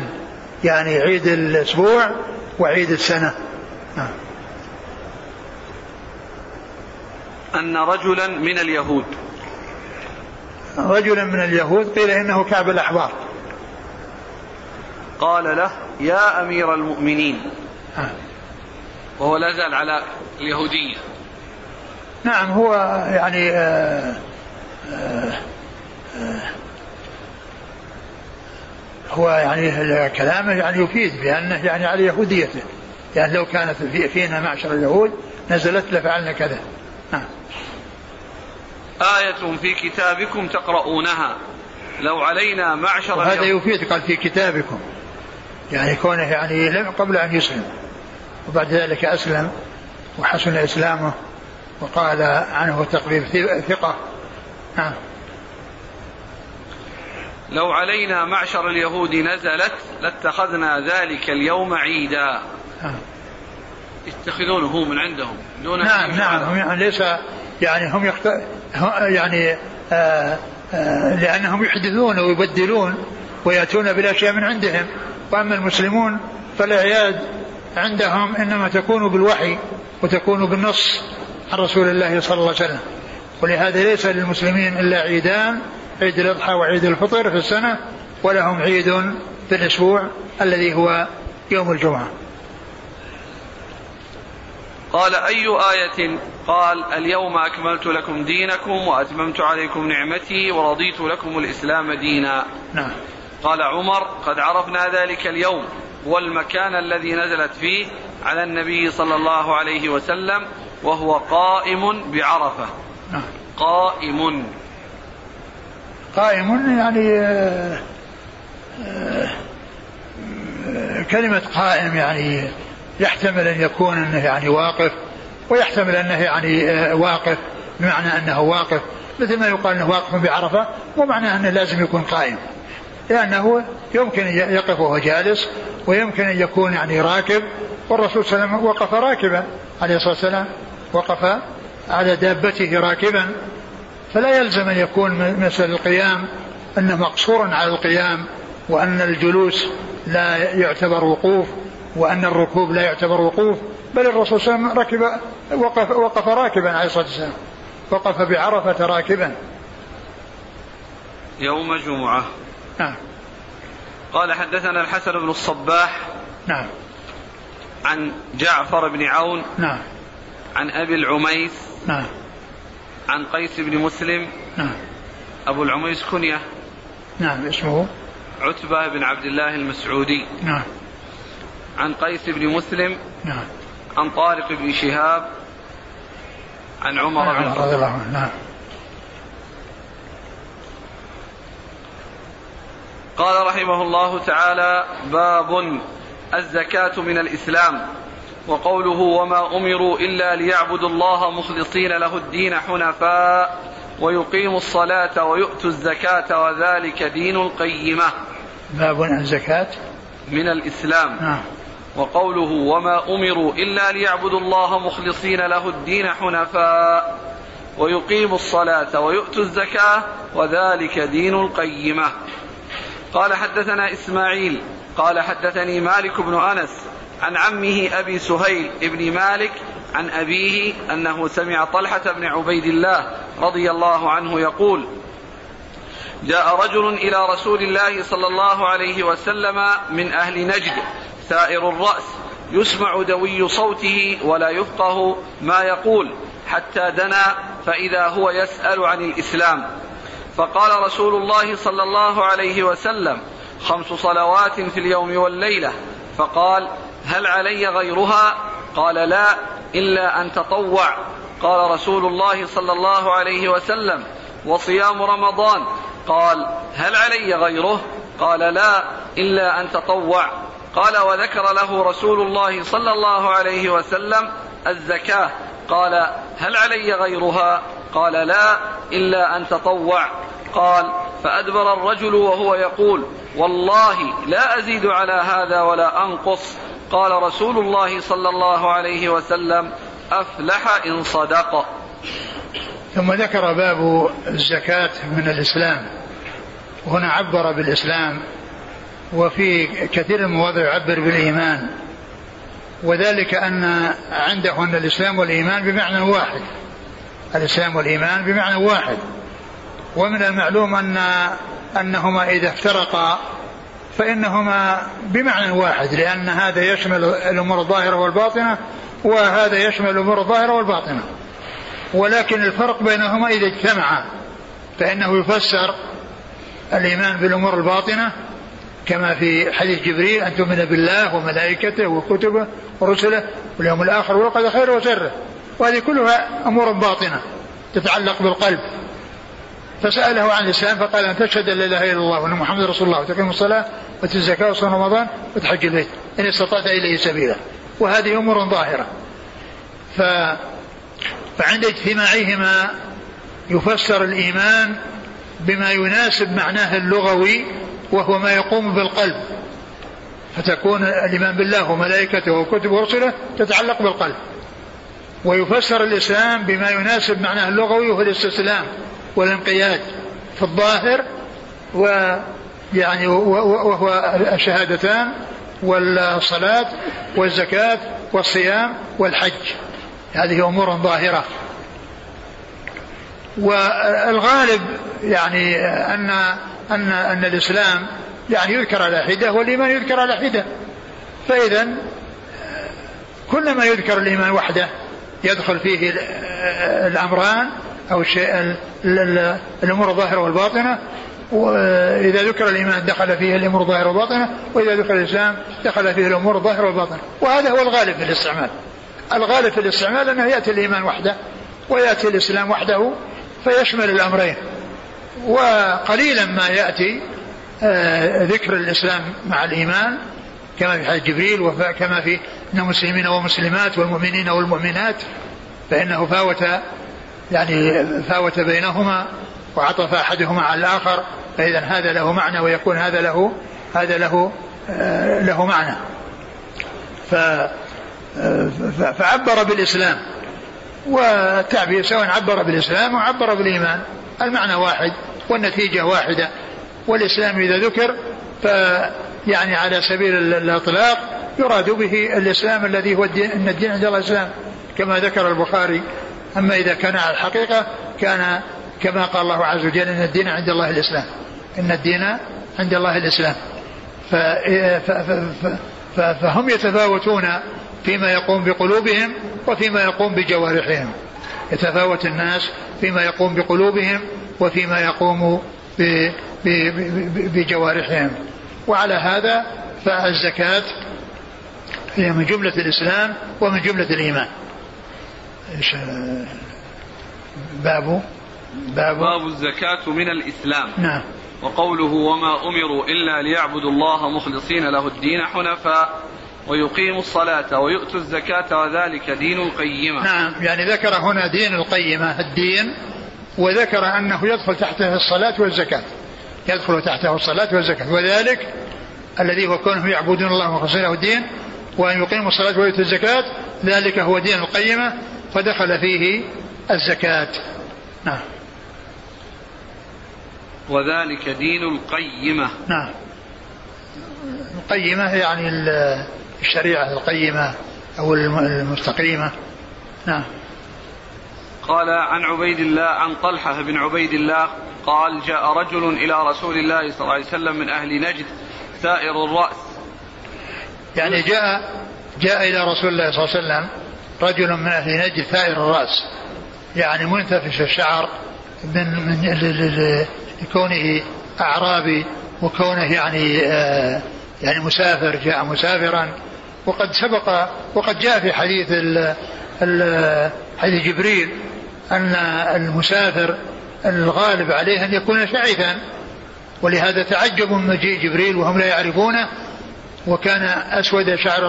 يعني عيد الأسبوع وعيد السنة. نعم. أن رجلا من اليهود. رجلا من اليهود قيل إنه كعب الأحبار. قال له يا أمير المؤمنين. وهو لا زال على اليهودية. نعم هو يعني آآ آه، آآ آه، هو يعني كلامه يعني يفيد بأنه يعني على يهوديته. يعني لو كانت في فينا معشر اليهود نزلت لفعلنا كذا. نعم. آية في كتابكم تقرؤونها. لو علينا معشر وهذا يفيد قال في كتابكم. يعني كونه يعني لم قبل أن يسلم. وبعد ذلك أسلم وحسن إسلامه وقال عنه تقريب ثقة. نعم. لو علينا معشر اليهود نزلت لاتخذنا ذلك اليوم عيدا. نعم. يتخذونه من عندهم. دون نعم نعم. هم يعني ليس يعني هم يخت... يعني آه آه لأنهم يحدثون ويبدلون ويأتون بالأشياء من عندهم. وأما المسلمون فالأعياد عندهم إنما تكون بالوحي وتكون بالنص عن رسول الله صلى الله عليه وسلم. ولهذا ليس للمسلمين إلا عيدان عيد الأضحى وعيد الفطر في السنة ولهم عيد في الأسبوع الذي هو يوم الجمعة. قال أي آية؟ قال اليوم أكملت لكم دينكم وأتممت عليكم نعمتي ورضيت لكم الإسلام دينا. نعم. قال عمر قد عرفنا ذلك اليوم والمكان الذي نزلت فيه على النبي صلى الله عليه وسلم وهو قائم بعرفة. نعم. قائم. قائم يعني آه، آه، كلمة قائم يعني يحتمل أن يكون أنه يعني واقف ويحتمل أنه يعني آه، واقف بمعنى أنه واقف مثل ما يقال أنه واقف بعرفة ومعنى أنه لازم يكون قائم. لأنه يمكن يقف وهو جالس ويمكن أن يكون يعني راكب والرسول صلى الله عليه وسلم وقف راكبا عليه الصلاة والسلام. وقف على دابته راكبا. فلا يلزم أن يكون مثل القيام أنه مقصورا على القيام وأن الجلوس لا يعتبر وقوف وأن الركوب لا يعتبر وقوف. بل الرسول صلى الله عليه وسلم ركب وقف, وقف راكبا عليه الصلاة والسلام. وقف بعرفة راكبا. يوم الجمعة نعم. قال حدثنا الحسن بن الصباح نعم. عن جعفر بن عون نعم. عن أبي العميس نعم. عن قيس بن مسلم نعم. أبو العميس كنية نعم اسمه؟ عتبة بن عبد الله المسعودي نعم. عن قيس بن مسلم نعم. عن طارق بن شهاب عن عمر بن الخطاب رضي الله عنه. نعم. قال رحمه الله تعالى باب الزكاة من الإسلام. وقوله وما أمروا إلا ليعبدوا الله مخلصين له الدين حنفاء ويقيموا الصلاة ويؤتوا الزكاة وذلك دين القيمة. باب الزكاة. من الإسلام. نعم. وقوله وما أمروا إلا ليعبدوا الله مخلصين له الدين حنفاء ويقيموا الصلاة ويؤتوا الزكاة وذلك دين القيمة. قال حدثنا إسماعيل قال حدثني مالك بن أنس عن عمه أبي سهيل بن مالك عن أبيه أنه سمع طلحة بن عبيد الله رضي الله عنه يقول جاء رجل إلى رسول الله صلى الله عليه وسلم من أهل نجد سائر الرأس يسمع دوي صوته ولا يفقه ما يقول حتى دنا فإذا هو يسأل عن الإسلام. فقال رسول الله صلى الله عليه وسلم خمس صلوات في اليوم والليلة. فقال هل علي غيرها؟ قال لا إلا أن تطوع. قال رسول الله صلى الله عليه وسلم وصيام رمضان. قال هل علي غيره؟ قال لا إلا أن تطوع. قال وذكر له رسول الله صلى الله عليه وسلم الزكاة. قال هل علي غيرها؟ قال لا إلا أن تطوع. قال فأدبر الرجل وهو يقول والله لا أزيد على هذا ولا أنقص. قال رسول الله صلى الله عليه وسلم أفلح إن صدق. ثم ذكر باب الزكاة من الإسلام. وهنا عبر بالإسلام وفي كثير من المواضع يعبر بالإيمان. وذلك أن عنده أن الإسلام والإيمان بمعنى واحد. الإسلام والإيمان بمعنى واحد. ومن المعلوم أن أنهما إذا افترقا فإنهما بمعنى واحد لأن هذا يشمل الأمور الظاهرة والباطنة وهذا يشمل الأمور الظاهرة والباطنة. ولكن الفرق بينهما إذا اجتمعا فإنه يفسر الإيمان بالأمور الباطنة كما في حديث جبريل أن تؤمن بالله وملائكته وكتبه ورسله واليوم الآخر والقدر خيره وشره. وهذه كلها أمور باطنة تتعلق بالقلب. فسأله عن الإسلام فقال أن تشهد أن لا إله إلا الله وأن محمد رسول الله وتقيم الصلاة وتؤتي الزكاة وتصوم رمضان وتحج البيت. إن استطعت إليه سبيلا. وهذه أمور ظاهرة. ف فعند اجتماعهما يفسر الإيمان بما يناسب معناه اللغوي وهو ما يقوم بالقلب. فتكون الإيمان بالله وملائكته وكتبه ورسله تتعلق بالقلب. ويفسر الإسلام بما يناسب معناه اللغوي وهو الاستسلام والانقياد في الظاهر ويعني وهو الشهادتان والصلاة والزكاة والصيام والحج. هذه أمور ظاهرة. والغالب يعني أن أن أن الإسلام يعني يذكر على حدة والإيمان يذكر على حدة. فإذا كلما يذكر الإيمان وحده يدخل فيه الأمران أو الشيء الأمور الظاهرة والباطنة. وإذا ذكر الإيمان دخل فيه الأمور الظاهرة والباطنة وإذا ذكر الإسلام دخل فيه الأمور الظاهرة والباطنة. وهذا هو الغالب في الاستعمال. الغالب في الاستعمال أنه يأتي الإيمان وحده ويأتي الإسلام وحده فيشمل الأمرين. وقليلا ما يأتي آه، ذكر الإسلام مع الإيمان كما في حديث جبريل وكما في أن المسلمين والمسلمات والمؤمنين والمؤمنات فإنه فاوت يعني فاوت بينهما وعطف أحدهما على الآخر فإذا هذا له معنى ويكون هذا له هذا له آه، له معنى. ف فعبر بالإسلام. والتعبير سواء عبر بالإسلام أو عبر بالإيمان. المعنى واحد والنتيجة واحدة. والإسلام إذا ذكر فيعني على سبيل الإطلاق يراد به الإسلام الذي هو الدين إن الدين عند الله الإسلام. كما ذكر البخاري. أما إذا كان على الحقيقة كان كما قال الله عز وجل إن الدين عند الله الإسلام. إن الدين عند الله الإسلام. فهم يتفاوتون فيما يقوم بقلوبهم وفيما يقوم بجوارحهم. يتفاوت الناس فيما يقوم بقلوبهم وفيما يقوم بجوارحهم. وعلى هذا فالزكاة هي من جملة الإسلام ومن جملة الإيمان. باب باب باب الزكاة من الإسلام. نعم. وقوله وما أمروا إلا ليعبدوا الله مخلصين له الدين حنفاء. ويقيموا الصلاة ويؤتوا الزكاة وذلك دين القيمة. نعم يعني ذكر هنا دين القيمة الدين وذكر أنه يدخل تحته الصلاة والزكاة. يدخل تحته الصلاة والزكاة. وذلك الذي هو كونه يعبدون الله مخلصين له الدين وأن يقيموا الصلاة ويؤتوا الزكاة. ذلك هو دين القيمة فدخل فيه الزكاة. نعم. وذلك دين القيمة. نعم. القيمة يعني الشريعة القيمة أو المستقيمة. نعم. قال عن عبيد الله عن طلحة بن عبيد الله قال جاء رجل إلى رسول الله صلى الله عليه وسلم من أهل نجد ثائر الرأس. يعني جاء جاء إلى رسول الله صلى الله عليه وسلم رجل من أهل نجد ثائر الرأس يعني منتفش الشعر من من لكونه أعرابي وكونه يعني آه يعني مسافر جاء مسافرا. وقد سبق وقد جاء في حديث ال حديث جبريل أن المسافر الغالب عليه أن يكون شعثا ولهذا تعجبوا من مجيء جبريل وهم لا يعرفونه وكان أسود شعر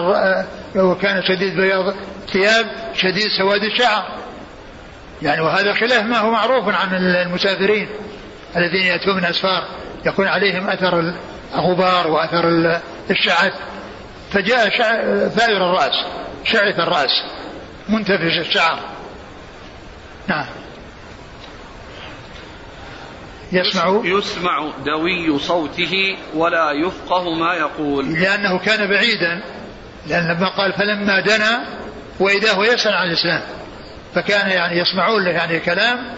وكان شديد بياض ثياب شديد سواد الشعر. يعني وهذا خلاف ما هو معروف عن المسافرين الذين يأتون من أسفار يكون عليهم أثر الغبار وأثر الشعث. فجاء ثائر الرأس شعث الرأس منتفش الشعر. نعم. يسمع؟ يسمع دوي صوته ولا يفقه ما يقول. لأنه كان بعيدا لأن لما قال فلما دنا وإذا هو يسأل عن الإسلام. فكان يعني يسمعون له يعني كلام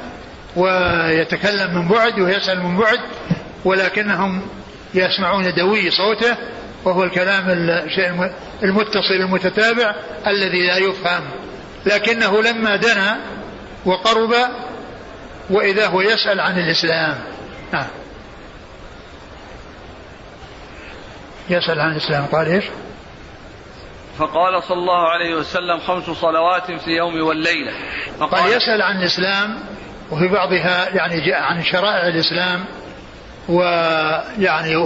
ويتكلم من بعد ويسأل من بعد ولكنهم يسمعون دوي صوته وهو الكلام الشيء المتصل المتتابع الذي لا يفهم. لكنه لما دنا وقرب وإذا هو يسأل عن الإسلام. نعم يسأل عن الإسلام. قال إيش؟ فقال صلى الله عليه وسلم خمس صلوات في اليوم والليلة. فقال قال يسأل عن الإسلام وفي بعضها يعني جاء عن شرائع الإسلام ويعني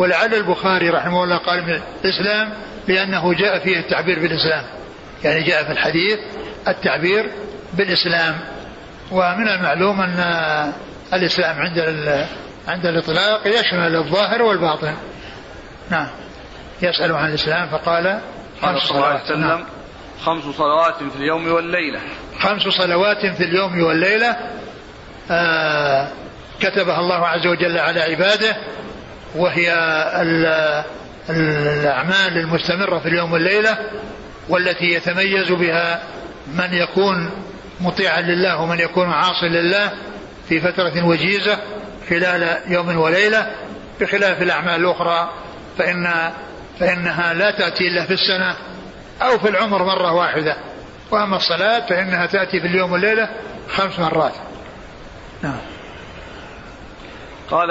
ولعل البخاري رحمه الله قال من الإسلام لأنه جاء فيه التعبير بالإسلام. يعني جاء في الحديث التعبير بالإسلام. ومن المعلوم أن الإسلام عند عند الإطلاق يشمل الظاهر والباطن. نعم. يسأل عن الإسلام فقال خمس صلوات نعم. خمس صلوات في اليوم والليلة. خمس صلوات في اليوم والليلة آه كتبها الله عز وجل على عباده. وهي الأعمال المستمرة في اليوم والليلة والتي يتميز بها من يكون مطيعا لله ومن يكون عاصي لله في فترة وجيزة خلال يوم وليلة. بخلاف الأعمال الأخرى فإن فإنها لا تأتي إلا في السنة أو في العمر مرة واحدة. وأما الصلاة فإنها تأتي في اليوم والليلة خمس مرات. نعم. قال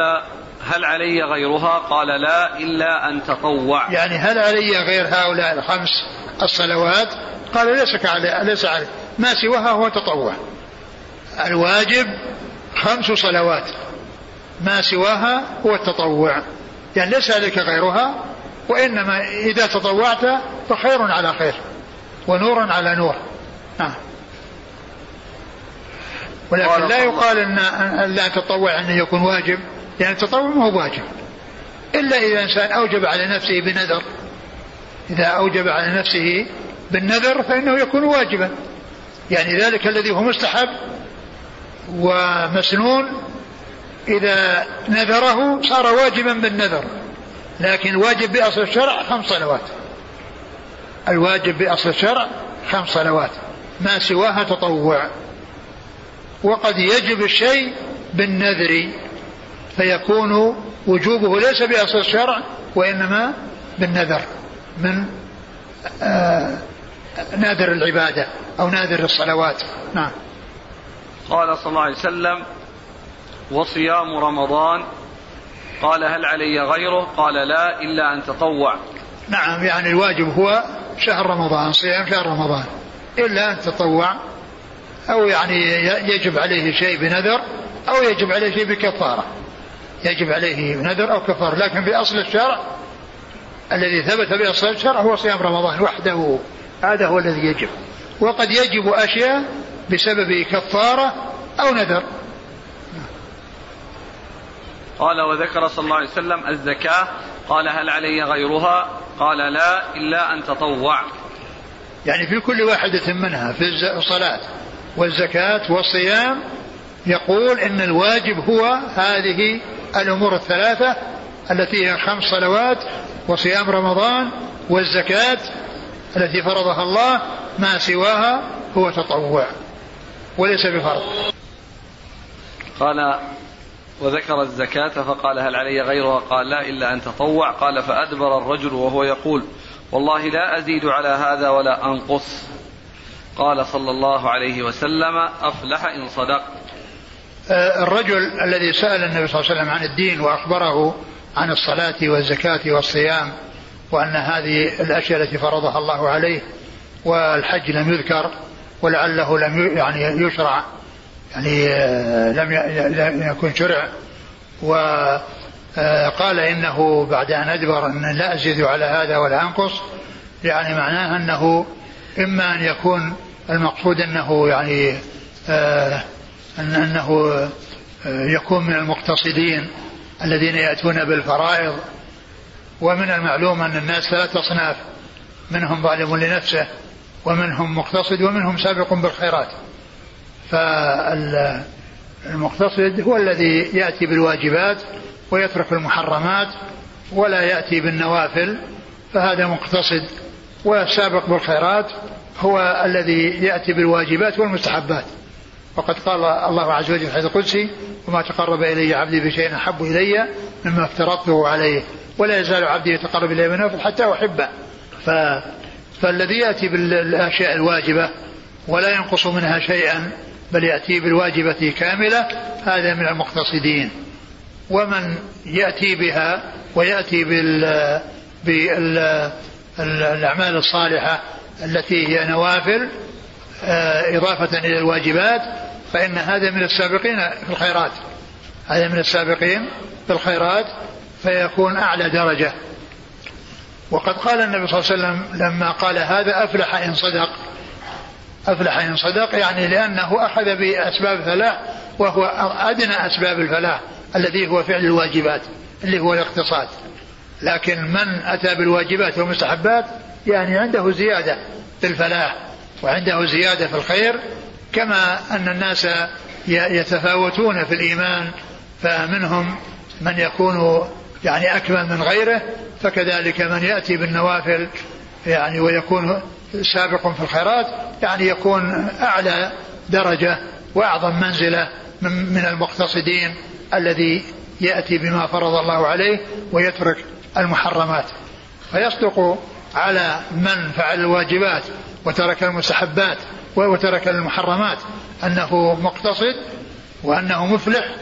هل علي غيرها؟ قال لا إلا أن تطوع. يعني هل علي غير هؤلاء الخمس الصلوات؟ قال ليس علي ليس علي. ما سواها هو تطوع. الواجب خمس صلوات. ما سواها هو التطوع. يعني ليس عليك غيرها وإنما إذا تطوعت فخير على خير ونور على نور. نعم. ولكن لا يقال ان لا تطوع انه يكون واجب. لأن التطوع ما هو واجب. إلا إذا انسان أوجب على نفسه بنذر. إذا أوجب على نفسه بالنذر فإنه يكون واجبا. يعني ذلك الذي هو مستحب ومسنون. إذا نذره صار واجبا بالنذر. لكن الواجب بأصل الشرع خمس صلوات. الواجب بأصل الشرع خمس صلوات. ما سواها تطوع. وقد يجب الشيء بالنذر. فيكون وجوبه ليس بأصل الشرع وإنما بالنذر من آه نادر العبادة أو نادر الصلوات. نعم. قال صلى الله عليه وسلم وصيام رمضان. قال هل علي غيره؟ قال لا إلا أن تطوع. نعم يعني الواجب هو شهر رمضان صيام شهر رمضان. إلا أن تطوع أو يعني يجب عليه شيء بنذر أو يجب عليه شيء بكفارة. يجب عليه نذر أو كفارة لكن بأصل الشرع الذي ثبت بأصل الشرع هو صيام رمضان وحده هذا هو الذي يجب. وقد يجب أشياء بسبب كفارة أو نذر. قال وذكر صلى الله عليه وسلم الزكاة. قال هل علي غيرها؟ قال لا إلا أن تطوع. يعني في كل واحدة منها في الصلاة والزكاة والصيام يقول إن الواجب هو هذه الأمور الثلاثة التي هي خمس صلوات وصيام رمضان والزكاة التي فرضها الله ما سواها هو تطوع وليس بفرض. قال وذكر الزكاة فقال هل علي غيرها؟ قال لا إلا أن تطوع. قال فأدبر الرجل وهو يقول والله لا أزيد على هذا ولا أنقص. قال صلى الله عليه وسلم أفلح إن صدق آه، الرجل الذي سأل النبي صلى الله عليه وسلم عن الدين وأخبره عن الصلاة والزكاة والصيام وأن هذه الأشياء التي فرضها الله عليه والحج لم يذكر ولعله لم يعني يشرع يعني آه، لم يكن شرع. وقال آه، إنه بعد أن أدبر أن لا أزيد على هذا ولا أنقص يعني معناه أنه إما أن يكون المقصود أنه يعني آه أن أنه آه يكون من المقتصدين الذين يأتون بالفرائض. ومن المعلوم أن الناس ثلاث أصناف منهم ظالم لنفسه ومنهم مقتصد ومنهم سابق بالخيرات. فالمقتصد هو الذي يأتي بالواجبات ويترك المحرمات ولا يأتي بالنوافل. فهذا مقتصد والسابق بالخيرات هو الذي يأتي بالواجبات والمستحبات. وقد قال الله عز وجل في الحديث القدسي وما تقرب إلي عبدي بشيء أحب إلي مما افترضته عليه ولا يزال عبدي يتقرب إلي بنوافل حتى أحبه. ف... فالذي يأتي بالأشياء الواجبة ولا ينقص منها شيئا بل يأتي بالواجبة كاملة هذا من المقتصدين. ومن يأتي بها ويأتي بال بالأعمال الصالحة التي هي نوافل إضافة إلى الواجبات فإن هذا من السابقين في الخيرات. هذا من السابقين في الخيرات فيكون أعلى درجة. وقد قال النبي صلى الله عليه وسلم لما قال هذا أفلح إن صدق. أفلح إن صدق يعني لأنه أخذ بأسباب الفلاح وهو أدنى أسباب الفلاح الذي هو فعل الواجبات اللي هو الاقتصاد. لكن من أتى بالواجبات والمستحبات؟ يعني عنده زيادة في الفلاح. وعنده زيادة في الخير كما أن الناس يتفاوتون في الإيمان فمنهم من يكون يعني أكمل من غيره فكذلك من يأتي بالنوافل يعني ويكون سابق في الخيرات يعني يكون أعلى درجة وأعظم منزلة من المقتصدين الذي يأتي بما فرض الله عليه ويترك المحرمات. فيصدق على من فعل الواجبات. وترك المستحبات وترك المحرمات أنه مقتصد وأنه مفلح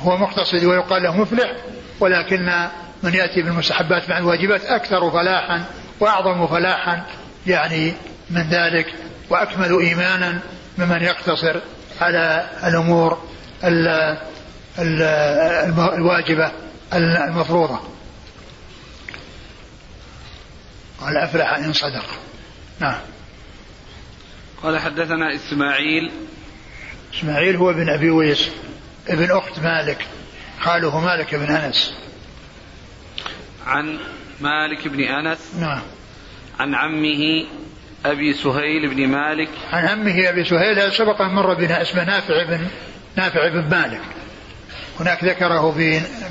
هو مقتصد ويقال له مفلح ولكن من يأتي بالمستحبات مع الواجبات أكثر فلاحا وأعظم فلاحا يعني من ذلك وأكمل إيمانا ممن يقتصر على الأمور الواجبة المفروضة. قال أفلح إن صدق. نعم. قال حدثنا إسماعيل. إسماعيل هو ابن أبي ويس ابن أخت مالك خاله مالك بن أنس. عن مالك بن أنس. نعم. عن عمه أبي سهيل بن مالك. عن عمه أبي سهيل سبق أن مر بنا اسمه نافع بن نافع بن مالك. هناك ذكره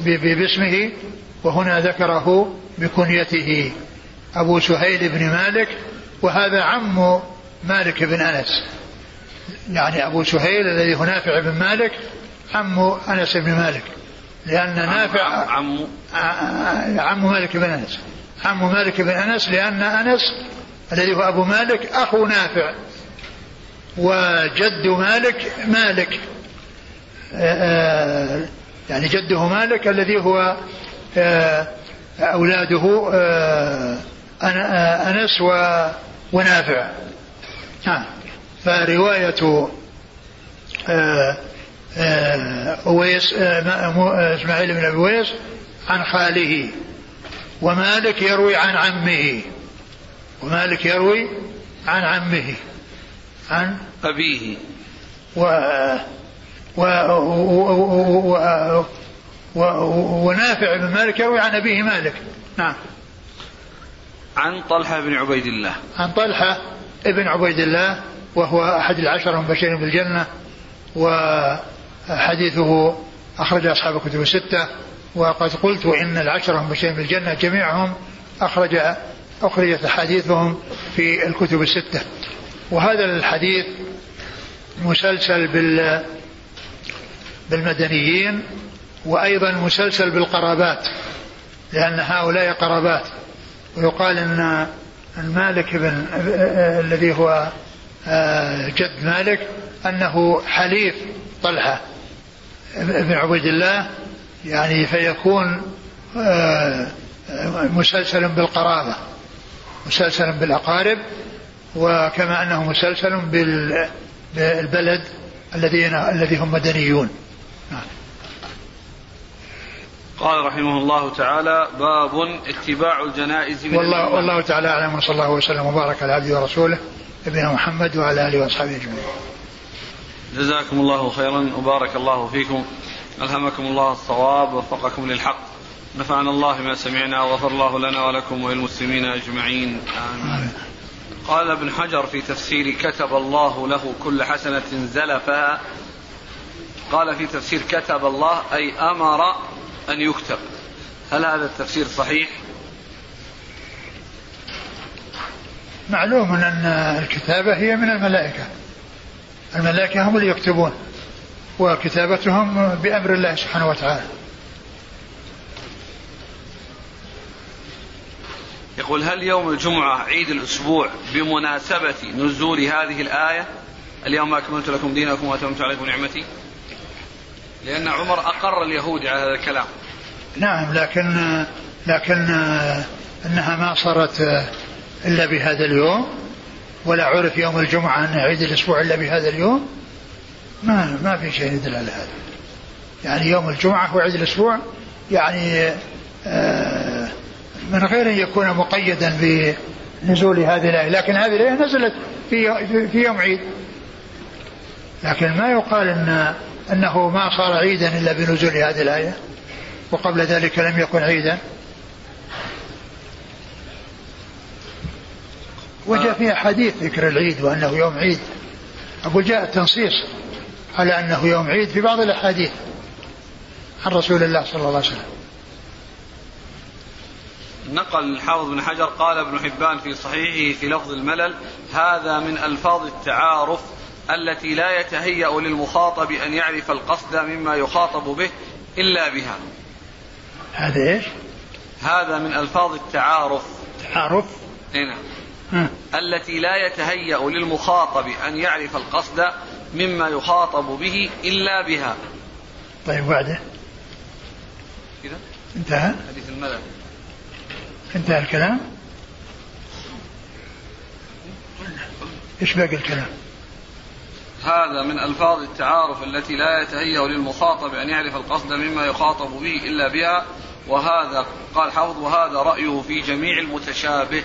باسمه وهنا ذكره بكنيته أبو سهيل بن مالك وهذا عم مالك بن أنس. يعني أبو سهيل الذي هو نافع بن مالك عم أنس بن مالك. لأن نافع عم عم مالك بن أنس. عم مالك بن أنس لأن أنس الذي هو أبو مالك أخو نافع. وجد مالك مالك. يعني جده مالك الذي هو أولاده أنس ونافع. نعم. فرواية أويس إسماعيل بن أبي أويس عن خاله ومالك يروي عن عمه ومالك يروي عن عمه عن أبيه. و و و و ونافع بن مالك يروي عن أبيه مالك. نعم. عن طلحة بن عبيد الله. عن طلحة ابن عبيد الله وهو أحد العشر المبشرين بالجنة وحديثه أخرج أصحاب الكتب الستة وقد قلت إن العشرة المبشرين بالجنة جميعهم أخرج أخرجت أحاديثهم في الكتب الستة. وهذا الحديث مسلسل بال بالمدنيين وأيضا مسلسل بالقرابات لأن هؤلاء قرابات ويقال أن المالك بن الذي هو آه، جد مالك أنه حليف طلحة بن عبيد الله يعني فيكون آه، مسلسل بالقرابة مسلسل بالأقارب وكما أنه مسلسل بالبلد الذين الذي هم مدنيون. قال رحمه الله تعالى باب اتباع الجنائز من والله, والله تعالى أعلم وصلى الله وسلم وبارك على عبده ورسوله نبينا محمد وعلى آله وأصحابه أجمعين. جزاكم الله خيرا وبارك الله فيكم. ألهمكم الله الصواب ووفقكم للحق. نفعنا الله ما سمعنا وغفر الله لنا ولكم وللمسلمين أجمعين. آمين. قال ابن حجر في تفسير كتب الله له كل حسنة زلفها قال في تفسير كتب الله أي أمر أن يكتب. هل هذا التفسير صحيح؟ معلوم أن الكتابة هي من الملائكة. الملائكة هم اللي يكتبون وكتابتهم بأمر الله سبحانه وتعالى. يقول هل يوم الجمعة عيد الأسبوع بمناسبة نزول هذه الآية؟ اليوم أكملت لكم دينكم وأتممت عليكم نعمتي. لأن عمر أقر اليهود على هذا الكلام. نعم لكن لكن إنها ما صارت إلا بهذا اليوم ولا عرف يوم الجمعة أن عيد الأسبوع إلا بهذا اليوم. ما ما في شيء يدل على هذا. يعني يوم الجمعة هو عيد الأسبوع يعني آه، من غير أن يكون مقيدا بنزول هذه الآية لكن هذه الآية نزلت في في يوم عيد. لكن ما يقال إن أنه ما صار عيدا إلا بنزول هذه الآية وقبل ذلك لم يكن عيدا. وجاء فيها حديث ذكر العيد وأنه يوم عيد. أقول جاء التنصيص على أنه يوم عيد في بعض الأحاديث عن رسول الله صلى الله عليه وسلم. نقل الحافظ بن حجر قال ابن حبان في صحيحه في لفظ الملل هذا من ألفاظ التعارف التي لا يتهيأ للمخاطب أن يعرف القصد مما يخاطب به إلا بها. هذا إيش؟ هذا من ألفاظ التعارف. تعارف؟ اي نعم. التي لا يتهيأ للمخاطب أن يعرف القصد مما يخاطب به إلا بها. طيب بعده. كذا انتهى؟ حديث الملل انتهى الكلام؟ إيش باقي الكلام؟ هذا من ألفاظ التعارف التي لا يتهيأ للمخاطب أن يعرف القصد مما يخاطب به إلا بها وهذا قال حافظ وهذا رأيه في جميع المتشابه.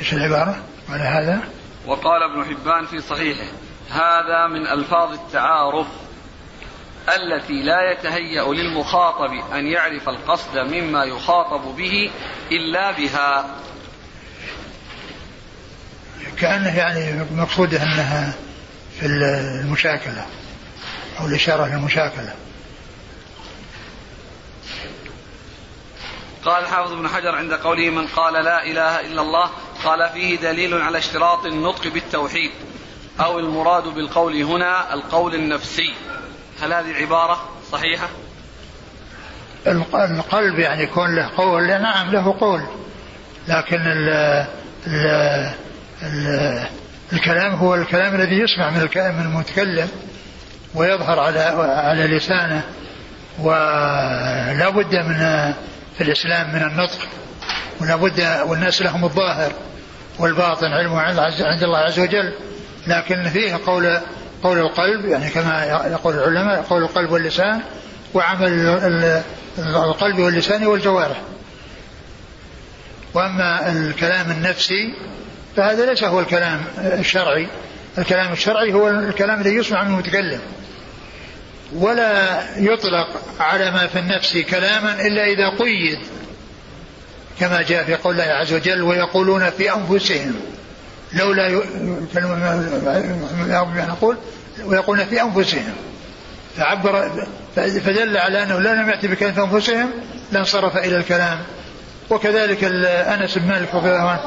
إيش العبارة؟ على هذا؟ وقال ابن حبان في صحيحه هذا من ألفاظ التعارف التي لا يتهيأ للمخاطب أن يعرف القصد مما يخاطب به إلا بها. كأنه يعني مقصوده أنها في المشاكلة أو الإشارة للمشاكلة قال الحافظ ابن حجر عند قوله من قال لا إله إلا الله قال فيه دليل على اشتراط النطق بالتوحيد أو المراد بالقول هنا القول النفسي هل هذه العبارة صحيحة؟ القلب يعني يكون له قول نعم له قول لكن ال ال الكلام هو الكلام الذي يسمع من من المتكلم ويظهر على على لسانه ولا بد من في الإسلام من النطق ولا بد والناس لهم الظاهر والباطن علمه عند الله عز وجل. لكن فيه قول قول القلب يعني كما يقول العلماء قول القلب واللسان وعمل القلب واللسان والجوارح. وأما الكلام النفسي فهذا ليس هو الكلام الشرعي. الكلام الشرعي هو الكلام الذي يسمع من المتكلم. ولا يطلق على ما في النفس كلاما إلا إذا قيد كما جاء في قول الله عز وجل ويقولون في أنفسهم لولا نقول ويقولون في أنفسهم فعبر فدل على أنه لو لم يأتي بكلمه في أنفسهم لانصرف إلى الكلام. وكذلك أنس بن مالك رضي الله عنه